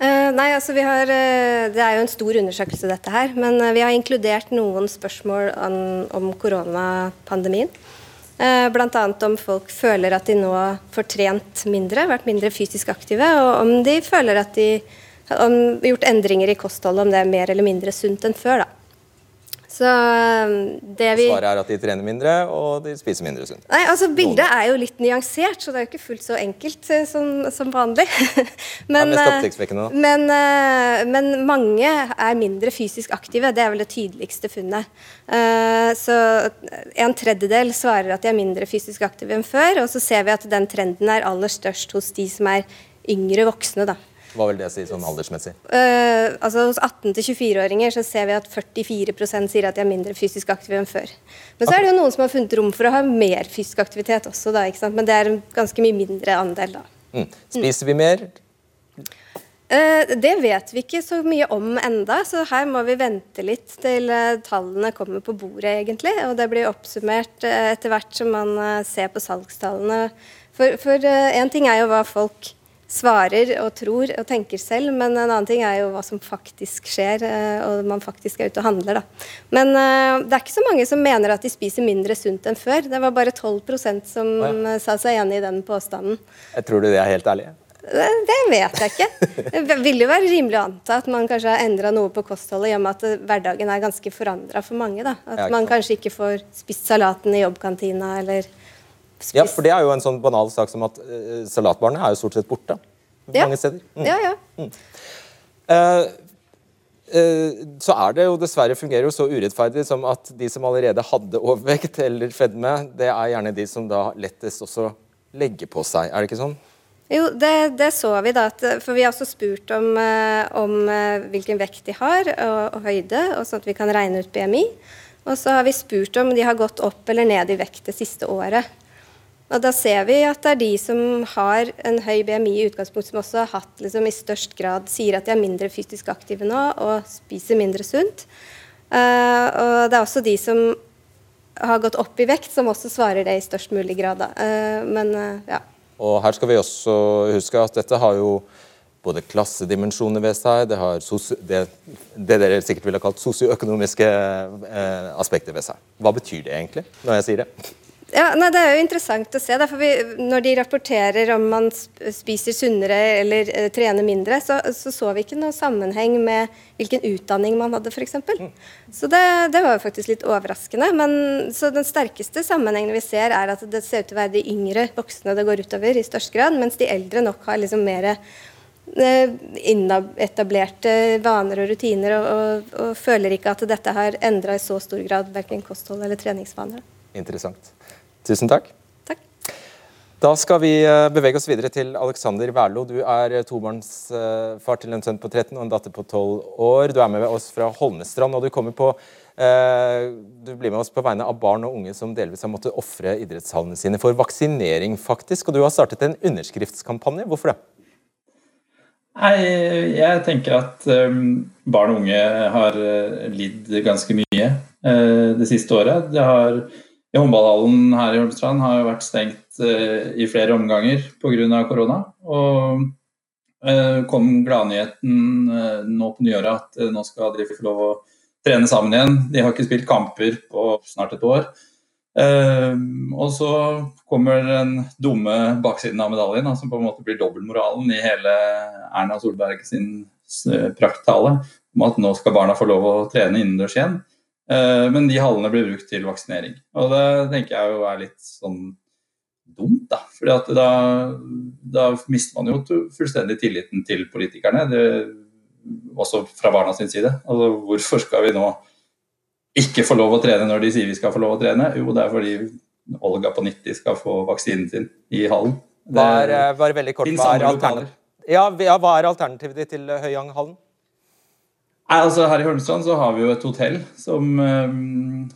S3: Uh, nei, altså vi har, uh, Det er jo en stor undersøkelse, dette her. Men uh, vi har inkludert noen spørsmål om, om koronapandemien. Bl.a. om folk føler at de nå får trent mindre, vært mindre fysisk aktive. Og om de føler at de har gjort endringer i kostholdet, om det er mer eller mindre sunt enn før. da. Så um, det vi
S2: Svaret er at de trener mindre, og de spiser mindre sunt.
S3: Nei, altså Bildet er jo litt nyansert, så det er jo ikke fullt så enkelt eh, som, som vanlig. men, eh, men, eh, men mange er mindre fysisk aktive. Det er vel det tydeligste funnet. Så en tredjedel svarer at de er mindre fysisk aktive enn før. Og så ser vi at den trenden er aller størst hos de som er yngre voksne. da.
S2: Hva vil det si sånn aldersmessig?
S3: Uh, altså Hos 18-24-åringer så ser vi at 44% sier at de er mindre fysisk aktive enn før. Men så er det jo noen som har funnet rom for å ha mer fysisk aktivitet også, da, ikke sant? men det er en ganske mye mindre andel. da.
S2: Mm. Spiser vi mer?
S3: Eh, det vet vi ikke så mye om enda, så her må vi vente litt til eh, tallene kommer på bordet, egentlig. Og det blir oppsummert etter hvert som man ser på salgstallene. For, en ting er jo hva folk svarer og tror og tenker selv, men en annen ting er jo hva som faktisk skjer, eh, og man faktisk er ute og handler, da. Men eh, det er ikke så mange som mener at de spiser mindre sunt enn før. Det var bare 12% som
S2: oh,
S3: ja. sa seg enig i den påstanden.
S2: Jeg tror du de er helt ærlige?
S3: Det det vet jeg ikke. Det vil jo være rimelig å anta at man kanskje har endra noe på kostholdet, i og med at eh, hverdagen er ganske forandra for mange. da. At man kanskje ikke får spist salaten i jobbkantina, eller spist
S2: Ja, for det er jo en sånn banal sak som at uh, salatbarene er jo stort sett borte.
S3: Ja.
S2: Mange steder. Mm.
S3: Ja, ja.
S2: Mm. Uh, så er det jo dessverre fungerer jo så urettferdig som at de som allerede hadde overvekt eller fedme, det er gjerne de som da lettest også legger på seg. Er det ikke sånn?
S3: Jo, det, det så vi da. For vi har også spurt om, eh, om eh, hvilken vekt de har, og, og høyde, og sånn at vi kan regne ut BMI. Og så har vi spurt om de har gått opp eller ned i vekt det siste året. Og da ser vi at det er de som har en høy BMI i utgangspunktet, som også har hatt liksom, i størst grad sier at de er mindre fysisk aktive nå og spiser mindre sunt. Uh, og det er også de som har gått opp i vekt, som også svarer det i størst mulig grad. Eh, men uh, ja.
S2: Og her skal vi også huske at dette har jo både klassedimensjoner ved seg, det har det, det dere sikkert ville kalt sosioøkonomiske aspekter ved seg. Hva betyr det egentlig, når jeg sier det?
S3: Ja, nei, Det er jo interessant å se. da, for vi, Når de rapporterer om man spiser sunnere eller eh, trener mindre, så, så så vi ikke noe sammenheng med hvilken utdanning man hadde, f.eks. Så det, det var jo faktisk litt overraskende. Men så den sterkeste sammenhengen vi ser, er at det ser ut til å være de yngre voksne det går utover i størst grad, mens de eldre nok har liksom mer etablerte vaner og rutiner, og, og, og føler ikke at dette har endra i så stor grad verken kosthold eller treningsvaner.
S2: Interessant. Tusen takk.
S3: Takk.
S2: Da skal vi eh, bevege oss videre til Alexander Wærlo. Du er eh, tobarnsfar til en sønn på 13 og en datter på 12 år. Du er med oss fra Holmestrand, og du kommer på eh, du blir med oss på vegne av barn og unge som delvis har måttet ofre idrettshallene sine for vaksinering, faktisk. Og du har startet en underskriftskampanje. Hvorfor det?
S9: Nei, jeg tenker at barn og unge har lidd ganske mye det siste året. Det har, i Håndballhallen her i Holmestrand har jo vært stengt eh, i flere omganger pga. korona. Og eh, kom gladnyheten eh, nå på nyåret at uh, nå skal de få lov å trene sammen igjen. De har ikke spilt kamper på snart et år. Eh, og så kommer den dumme baksiden av medaljen, da, som på en måte blir dobbeltmoralen i hele Erna Solberg sin prakttale om at nå skal barna få lov å trene innendørs igjen. Eh, men de hallene blir brukt til vaksinering. Og det tenker jeg jo er litt sånn dumt, da. At da, da mister man jo fullstendig tilliten til politikerne. Det, også fra barna sin side. Altså, hvorfor skal vi nå ikke få lov å trene når de sier vi skal få lov å trene? Jo, det er fordi Olga på 90 skal få vaksinen sin i hallen.
S2: Det, er, eh, bare veldig kort, hva er,
S9: andre
S2: ja, ja, hva er alternativet til Høyanghallen?
S9: Nei, altså Her i Holmestrand så har vi jo et hotell som eh,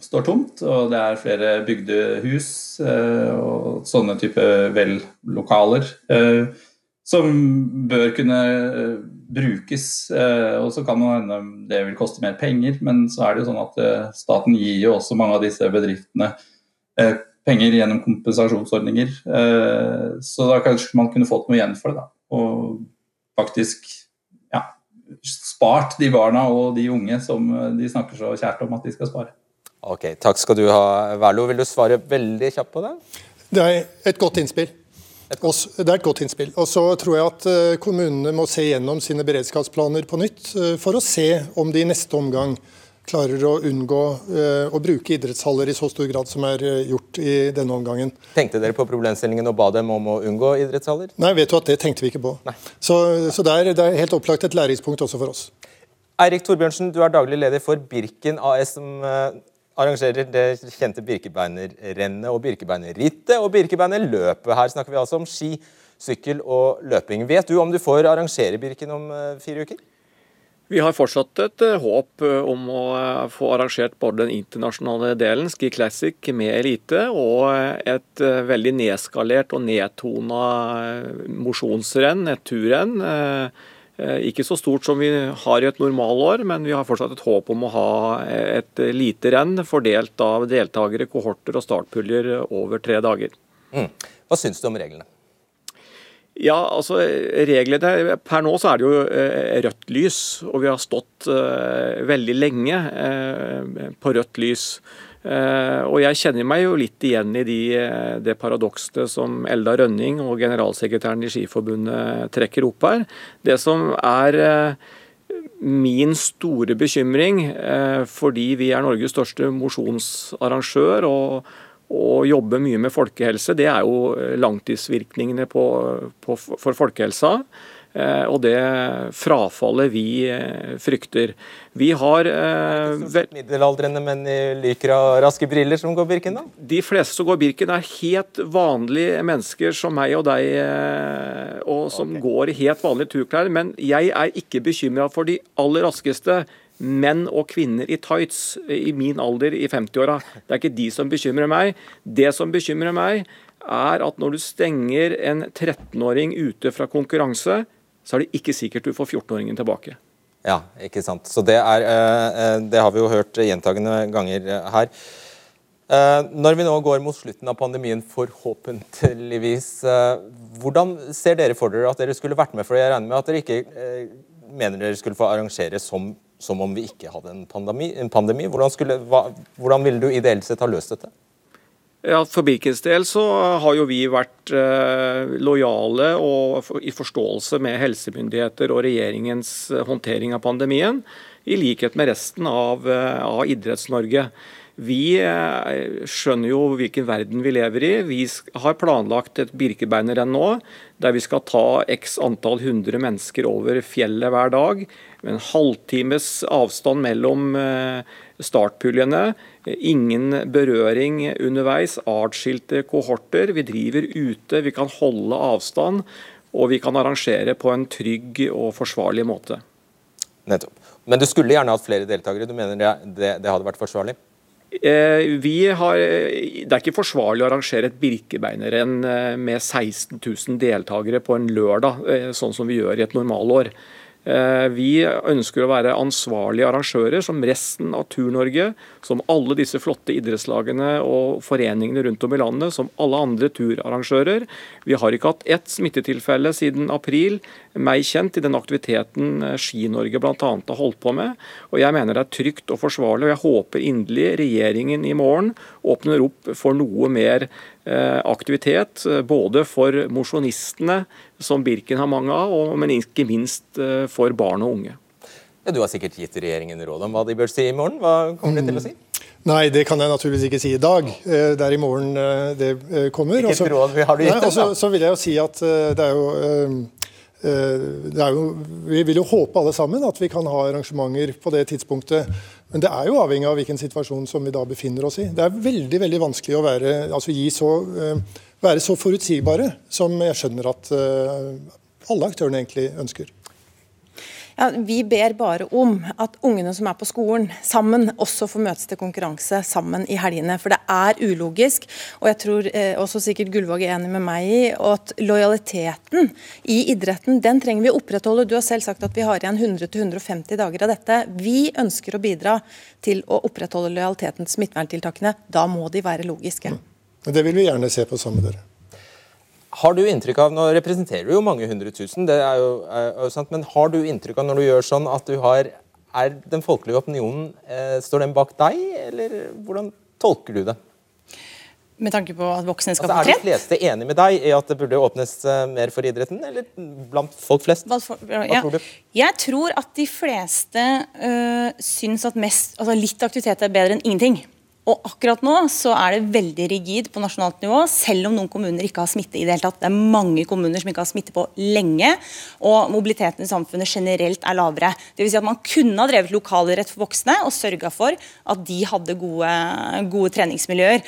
S9: står tomt. Og det er flere bygde hus eh, og sånne type vel-lokaler uh, som bør kunne uh, brukes. Eh, og så kan det hende det vil koste mer penger, men så er det jo sånn at eh, staten gir jo også mange av disse bedriftene eh, penger gjennom kompensasjonsordninger. Eh, så da kanskje man kunne fått noe igjen for det. da, Og faktisk spart de barna og de unge som eh, de snakker så kjært om at de skal spare.
S2: Ok, Takk skal du ha, Verlo. Vil du svare veldig kjapt på det?
S5: Det er et godt innspill. Også- Det er et godt innspill. Og så tror jeg at eh, kommunene må se gjennom sine beredskapsplaner på nytt, eh, for å se om de i neste omgang klarer å unngå uh, å bruke idrettshaller i så stor grad som er uh, gjort i denne omgangen.
S2: Tenkte dere på problemstillingen og ba dem om å unngå idrettshaller?
S5: Nei, vet du at det tenkte vi ikke på. Nei. Så, så det, er, det er helt opplagt et læringspunkt også for oss.
S2: Eirik Torbjørnsen, du er daglig leder for Birken AS, som uh, arrangerer det kjente Birkebeinerrennet og Birkebeinerrittet og Birkebeinerløpet. Her snakker vi altså om ski, sykkel og løping. Vet du om du får arrangere Birken om fire uker?
S10: Vi har fortsatt et eh, håp eh, om å eh, få arrangert både den internasjonale delen, Ski Classic med elite, og et veldig nedskalert og nedtona mosjonsrenn, et turrenn. Ikke så stort som vi har i et normalår, men vi har fortsatt et håp om å ha et lite renn fordelt av deltakere, kohorter og startpuljer over tre dager.
S2: Mm. Hva syns du om reglene?
S10: Ja, altså reglene Per nå så er det jo eh, rødt lys, og vi har stått eh, veldig lenge eh, på rødt lys. Og jeg kjenner meg jo litt igjen i de, det paradokset som Elda Rønning og generalsekretæren i Skiforbundet trekker opp her. Det som er min store bekymring, fordi vi er Norges største mosjonsarrangør og å jobbe mye med folkehelse, det er jo eh, langtidsvirkningene på, på, for folkehelsa. Eh, og det frafallet vi eh, frykter. Vi har
S2: eh, Middelaldrende menn i lykra og raske briller som går Birken, da?
S10: De fleste som går Birken er helt vanlige mennesker som meg og deg, og som okay. går i helt vanlige turklær. Men jeg er ikke bekymra for de aller raskeste menn og kvinner i tights i min alder i 50-åra. Det er ikke de som bekymrer meg. Det som bekymrer meg, er at når du stenger en 13-åring ute fra konkurranse, så er det ikke sikkert du får 14-åringen tilbake.
S2: Ja, ikke sant. Så det, er, eh, eh, det har vi jo hørt gjentagende ganger eh, her. Når vi nå går mot slutten av pandemien, forhåpentligvis, hvordan ser dere for dere at dere skulle vært med? For jeg regner med at dere ikke mener dere skulle få arrangere som som om vi ikke hadde en pandemi. En pandemi. Hvordan, skulle, hva, hvordan, ville du ideelt sett ha løst dette?
S10: Ja, For Birkens del så har jo vi vært eh, lojale og i forståelse med helsemyndigheter og regjeringens eh, håndtering av pandemien, i likhet med resten av, eh, av Idretts-Norge. Vi eh, skjønner jo hvilken verden vi lever i. Vi har planlagt et Birkebeinerrenn nå, der vi skal ta x antall hundre mennesker over fjellet hver dag. Med en halvtimes avstand mellom eh, startpuljene. Ingen berøring underveis. Artsskilte kohorter. Vi driver ute, vi kan holde avstand. Og vi kan arrangere på en trygg og forsvarlig måte.
S2: Nettopp. Men du skulle gjerne hatt flere deltakere. Du mener det, det, det hadde vært forsvarlig?
S10: Eh, vi har, det er ikke forsvarlig å arrangere et Birkebeinerrenn eh, med 16 000 deltakere på en lørdag, eh, sånn som vi gjør i et normalår. Eh, vi ønsker å være ansvarlige arrangører, som resten av Tur-Norge, som alle disse flotte idrettslagene og foreningene rundt om i landet, som alle andre turarrangører. Vi har ikke hatt ett smittetilfelle siden april, meg kjent, i den aktiviteten eh, Ski-Norge bl.a. har holdt på med. Og Jeg mener det er trygt og forsvarlig, og jeg håper inderlig regjeringen i morgen åpner opp for noe mer Eh, aktivitet, både for mosjonistene, som Birken har mange av, men ikke minst eh, for barn og unge.
S2: Ja, du har sikkert gitt regjeringen råd om hva de bør si i morgen. Hva kommer de til å si?
S5: Mm. Nei, det kan jeg naturligvis ikke si i dag. Det er i morgen det kommer.
S2: Hvilket et råd har du gitt dem,
S5: da? Så vil jeg jo si at det er jo det er jo, vi vil jo håpe alle sammen at vi kan ha arrangementer på det tidspunktet. Men det er jo avhengig av hvilken situasjon som vi da befinner oss i. Det er veldig veldig vanskelig å være, altså så, uh, være så forutsigbare som jeg skjønner at uh, alle aktørene egentlig ønsker.
S7: Ja, vi ber bare om at ungene som er på skolen sammen, også får møtes til konkurranse sammen i helgene. For det er ulogisk, og jeg tror eh, også sikkert Gullvåg er enig med meg i, at lojaliteten i idretten den trenger vi å opprettholde. Du har selv sagt at vi har igjen 100-150 dager av dette. Vi ønsker å bidra til å opprettholde lojaliteten til smitteverntiltakene. Da må de være logiske.
S5: Det vil vi gjerne se på sammen med dere.
S2: Har du inntrykk av, Nå representerer du jo mange hundre tusen, det er jo, er jo sant, men har du inntrykk av når du gjør sånn at du har Er den folkelige opinionen eh, Står den bak deg, eller hvordan tolker du det?
S8: Med tanke på at voksne skal
S2: Altså, er de fleste enig med deg i at det burde åpnes eh, mer for idretten, eller blant folk flest?
S8: Hva, for,
S2: Hva
S8: ja.
S2: tror du?
S8: Jeg tror at de fleste øh, syns at mest, altså litt aktivitet er bedre enn ingenting. Og akkurat nå så er det veldig rigid på nasjonalt nivå, selv om noen kommuner ikke har smitte i det hele tatt. Det er mange kommuner som ikke har smitte på lenge, og mobiliteten i samfunnet generelt er lavere. Det vil si at man kunne ha drevet lokalidrett for voksne og sørga for at de hadde gode, gode treningsmiljøer.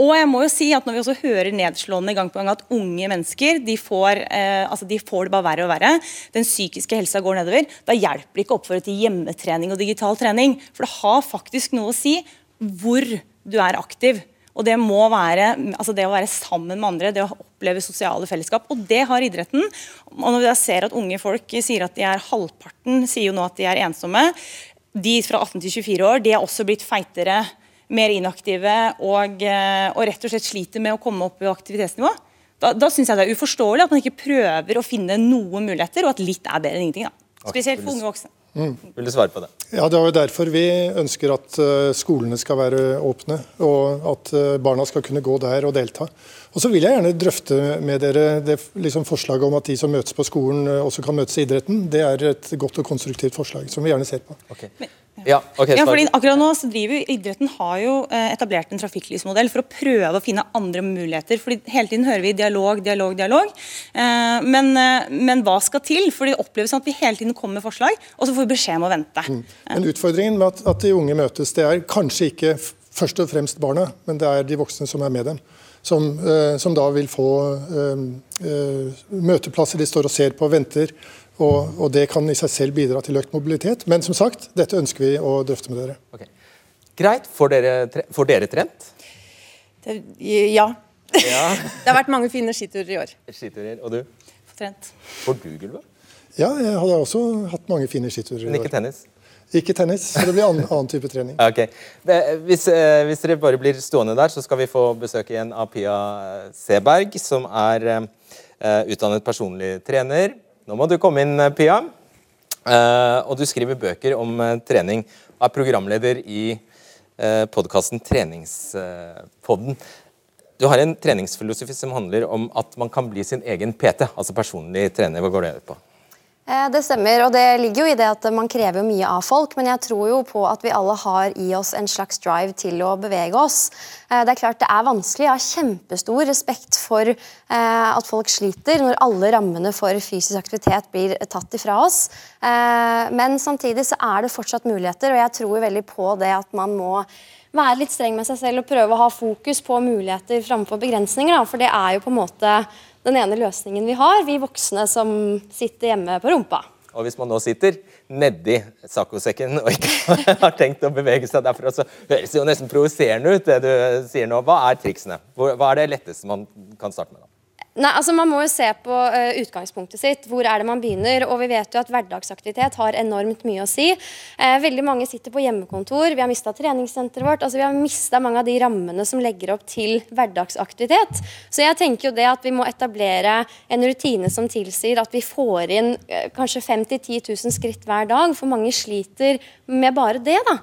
S8: Og jeg må jo si at Når vi også hører nedslående gang på gang at unge mennesker de får, eh, altså de får det bare verre og verre, den psykiske helsa går nedover, da hjelper det ikke å oppfordre til hjemmetrening og digital trening. For det har faktisk noe å si hvor du er aktiv. Og Det må være altså det å være sammen med andre, det å oppleve sosiale fellesskap. Og det har idretten. Og når jeg ser at unge folk sier at de er halvparten, sier jo nå at de er ensomme. De fra 18 til 24 år de er også blitt feitere, mer inaktive og, eh, og rett og slett sliter med å komme opp i aktivitetsnivå. Da, da syns jeg det er uforståelig at man ikke prøver å finne noen muligheter, og at litt er bedre enn ingenting. da. Spesielt for unge voksne.
S2: Vil du svare på det?
S5: Ja, Det er jo derfor vi ønsker at eh, skolene skal være åpne, og at eh, barna skal kunne gå der og delta. Og Så vil jeg gjerne drøfte med dere det liksom forslaget om at de som møtes på skolen, eh, også kan møtes i idretten. Det er et godt og konstruktivt forslag som vi gjerne ser på.
S2: Ja, okay,
S8: Ja, fordi akkurat nå så driver jo Idretten har jo eh, etablert en trafikklysmodell for å prøve å finne andre muligheter. fordi Hele tiden hører vi dialog, dialog, dialog. Eh, men, eh, men hva skal til? For Det oppleves sånn at vi hele tiden kommer med forslag, og så får vi beskjed om å vente.
S5: Men utfordringen med at, at de unge møtes, det er kanskje ikke først og fremst barna, men det er de voksne som er med dem. Som, som da vil få møteplasser de står og ser på og venter. Og, og det kan i seg selv bidra til økt mobilitet. Men som sagt, dette ønsker vi å drøfte med dere.
S2: Greit. Får dere, tre får dere trent?
S7: Det, ja.
S2: Ja.
S7: Det har vært mange fine skiturer i år.
S2: Skiturer. Og du?
S8: Får trent.
S2: Får du, gulvet?
S5: Ja, jeg hadde også hatt mange fine skiturer.
S2: Men ikke tennis?
S5: Ikke tennis, så det blir annen, annen type trening.
S2: Ja, Ok. Hvis, eh, hvis dere bare blir stående der, så skal vi få besøk igjen av Pia Seberg, som er eh, utdannet personlig trener. Nå må du komme inn, eh, Pia. Uh, og du skriver bøker om uh, trening og er programleder i uh, podkasten Treningspodden. Du har en treningsfilosofi som handler om at man kan bli sin egen PT, altså personlig trener. Hva går det ut på?
S11: Eh, Det stemmer, og det ligger jo i det at man krever mye av folk. Men jeg tror jo på at vi alle har i oss en slags drive til å bevege oss. Eh, Det er klart det er vanskelig. Jeg har kjempestor respekt for eh, at folk sliter når alle rammene for fysisk aktivitet blir tatt ifra oss. Men samtidig så er det fortsatt muligheter, og jeg tror veldig på det at man må være litt streng med seg selv og prøve å ha fokus på muligheter framfor begrensninger. For det er jo på en måte den ene løsningen vi har, vi voksne som sitter hjemme på rumpa.
S2: Og hvis man nå sitter nedi saccosekken og ikke har tenkt å bevege seg derfra, så høres det jo nesten provoserende ut, det du sier nå. Hva er triksene? Hva er det letteste man kan starte med? da?
S11: Nei, altså Man må jo se på uh, utgangspunktet sitt. Hvor er det man begynner? Og vi vet jo at hverdagsaktivitet har enormt mye å si. Uh, veldig mange sitter på hjemmekontor. Vi har mista treningssenteret vårt. altså Vi har mista mange av de rammene som legger opp til hverdagsaktivitet. Så jeg tenker jo det at vi må etablere en rutine som tilsier at vi får inn uh, kanskje 50 10 000 skritt hver dag. For mange sliter med bare det. da.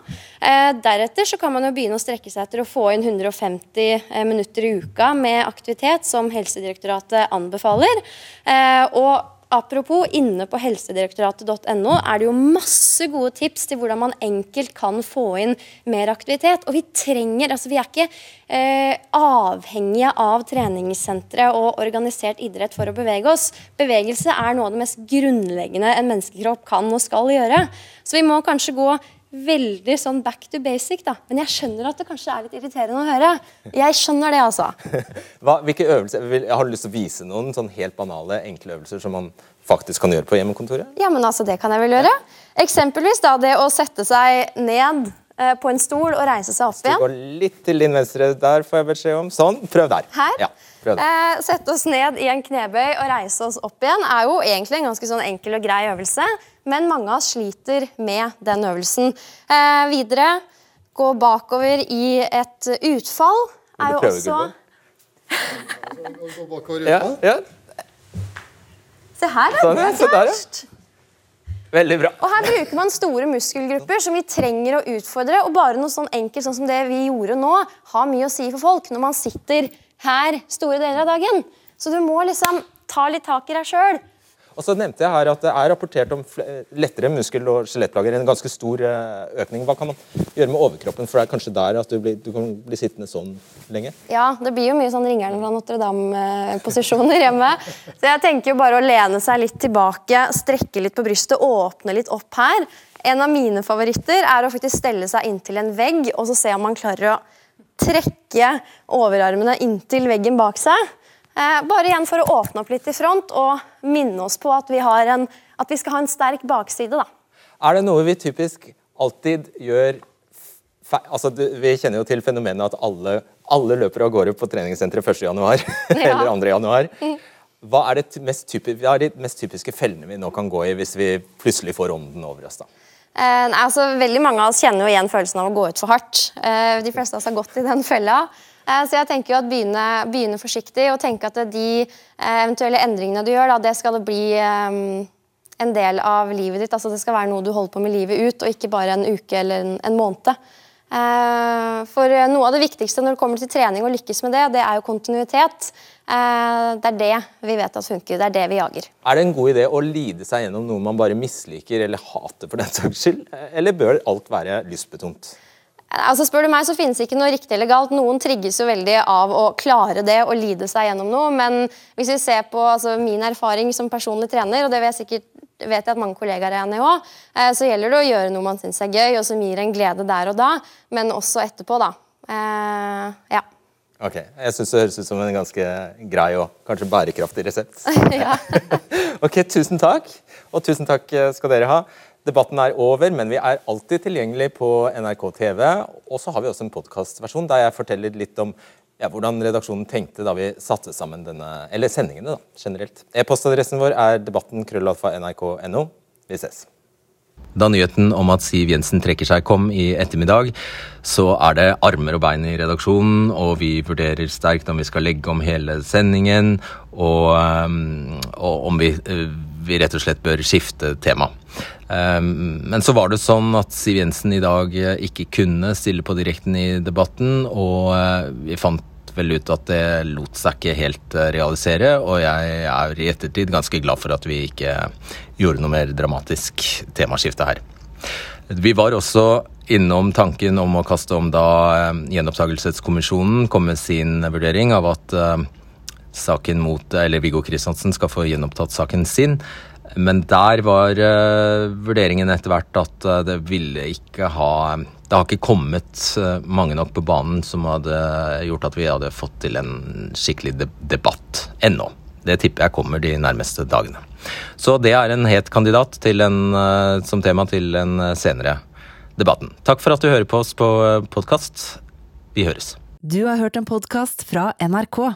S11: Deretter så kan man jo begynne å strekke seg etter å få inn 150 eh, minutter i uka med aktivitet som Helsedirektoratet anbefaler. Eh, og Apropos, inne på helsedirektoratet.no er det jo masse gode tips til hvordan man enkelt kan få inn mer aktivitet. Og vi trenger, altså vi er ikke eh, avhengige av treningssentre og organisert idrett for å bevege oss. Bevegelse er noe av det mest grunnleggende en menneskekropp kan og skal gjøre. Så vi må kanskje gå veldig sånn back to basic, da. Men jeg skjønner at det kanskje er litt irriterende å høre. Jeg skjønner det, altså.
S2: Hva, hvilke øvelser, vil, Har du lyst til å vise noen sånn helt banale, enkle øvelser som man faktisk kan gjøre på hjemmekontoret?
S11: Ja, men altså, det kan jeg vel gjøre. Eksempelvis da det å sette seg ned eh, på en stol og reise seg opp igjen.
S2: går litt til din venstre der, får jeg beskjed om. Sånn. Prøv der.
S11: Her?
S2: Ja, prøv der.
S11: Eh, sette oss ned i en knebøy og reise oss opp igjen er jo egentlig en ganske sånn enkel og grei øvelse, men mange av oss sliter med den øvelsen. Eh, videre, gå bakover i et utfall er jo også
S2: Ja, ja.
S11: Se her, da.
S2: Sånn,
S11: det er
S2: se der, ja. Veldig bra.
S11: Og her bruker man store muskelgrupper som vi trenger å utfordre. Og bare noe sånn enkelt sånn som det vi gjorde nå, har mye å si for folk når man sitter her store deler av dagen. Så du må liksom ta litt tak i deg sjøl.
S2: Og så nevnte jeg her at Det er rapportert om lettere muskel- og skjelettplager. En ganske stor eh, økning. Hva kan man gjøre med overkroppen? For det er kanskje der at du, blir, du kan bli sittende sånn lenge?
S11: Ja, det blir jo mye sånn ringeren fra Notre-Dame-posisjoner hjemme. Så jeg tenker jo bare å lene seg litt tilbake, strekke litt på brystet, åpne litt opp her. En av mine favoritter er å faktisk stelle seg inntil en vegg og så se om man klarer å trekke overarmene inntil veggen bak seg. Eh, bare igjen for å åpne opp litt i front og minne oss på at vi, en, at vi skal ha en sterk bakside. Da.
S2: Er det noe vi typisk alltid gjør altså, Vi kjenner jo til fenomenet at alle, alle løper av gårde på treningssenteret 1.1. Ja. eller 2.1. Mm. Hva er, hva er de mest typiske fellene vi nå kan gå i hvis vi plutselig får ånden over oss? da?
S11: Eh, altså, veldig Mange av oss kjenner jo igjen følelsen av å gå ut for hardt. Eh, de fleste av oss har gått i den fella. Eh, så jeg tenker jo at begynne, begynne forsiktig og tenke at de eh, eventuelle endringene du gjør, da, det skal det bli um, en del av livet ditt. altså Det skal være noe du holder på med livet ut, og ikke bare en uke eller en, en måned. For noe av det viktigste når det kommer til trening og lykkes med det, det er jo kontinuitet. Det er det vi vet at funker. Det er det vi jager.
S2: Er det en god idé å lide seg gjennom noe man bare misliker eller hater for den saks skyld? Eller bør alt være lystbetont?
S11: Altså spør du meg, så finnes ikke noe riktig eller galt. Noen trigges jo veldig av å klare det og lide seg gjennom noe. Men hvis vi ser på altså, min erfaring som personlig trener, og det vet jeg, sikkert, vet jeg at mange kollegaer er enig i òg, eh, så gjelder det å gjøre noe man syns er gøy, og som gir en glede der og da, men også etterpå, da. Eh, ja.
S2: Ok, Jeg syns det høres ut som en ganske grei og kanskje bærekraftig resept. ok, tusen takk. Og tusen takk skal dere ha. Debatten er over, men vi er alltid tilgjengelig på NRK TV. Og så har vi også en podkastversjon der jeg forteller litt om ja, hvordan redaksjonen tenkte da vi satte sammen denne, eller sendingene da, generelt. E-postadressen vår er debatten krøllalfa nrk.no. Vi ses. Da nyheten om at Siv Jensen trekker seg kom i ettermiddag, så er det armer og bein i redaksjonen, og vi vurderer sterkt om vi skal legge om hele sendingen, og, og om vi vi rett og slett bør skifte tema. Ehm, men så var det sånn at Siv Jensen i dag eh, ikke kunne stille på direkten i debatten, og eh, vi fant vel ut at det lot seg ikke helt eh, realisere, og jeg er i ettertid ganske glad for at vi ikke gjorde noe mer dramatisk temaskifte her. Vi var også innom tanken om å kaste om da Gjenopptakelseskommisjonen kom med sin vurdering av at saken mot Eller Viggo Kristiansen skal få gjenopptatt saken sin. Men der var uh, vurderingen etter hvert at uh, det ville ikke ha Det har ikke kommet uh, mange nok på banen som hadde gjort at vi hadde fått til en skikkelig de debatt ennå. Det tipper jeg kommer de nærmeste dagene. Så det er en het kandidat en, som tema til en senere debatten. Takk for at du hører på oss på podkast. Vi høres.
S1: Du har hørt en podkast fra NRK.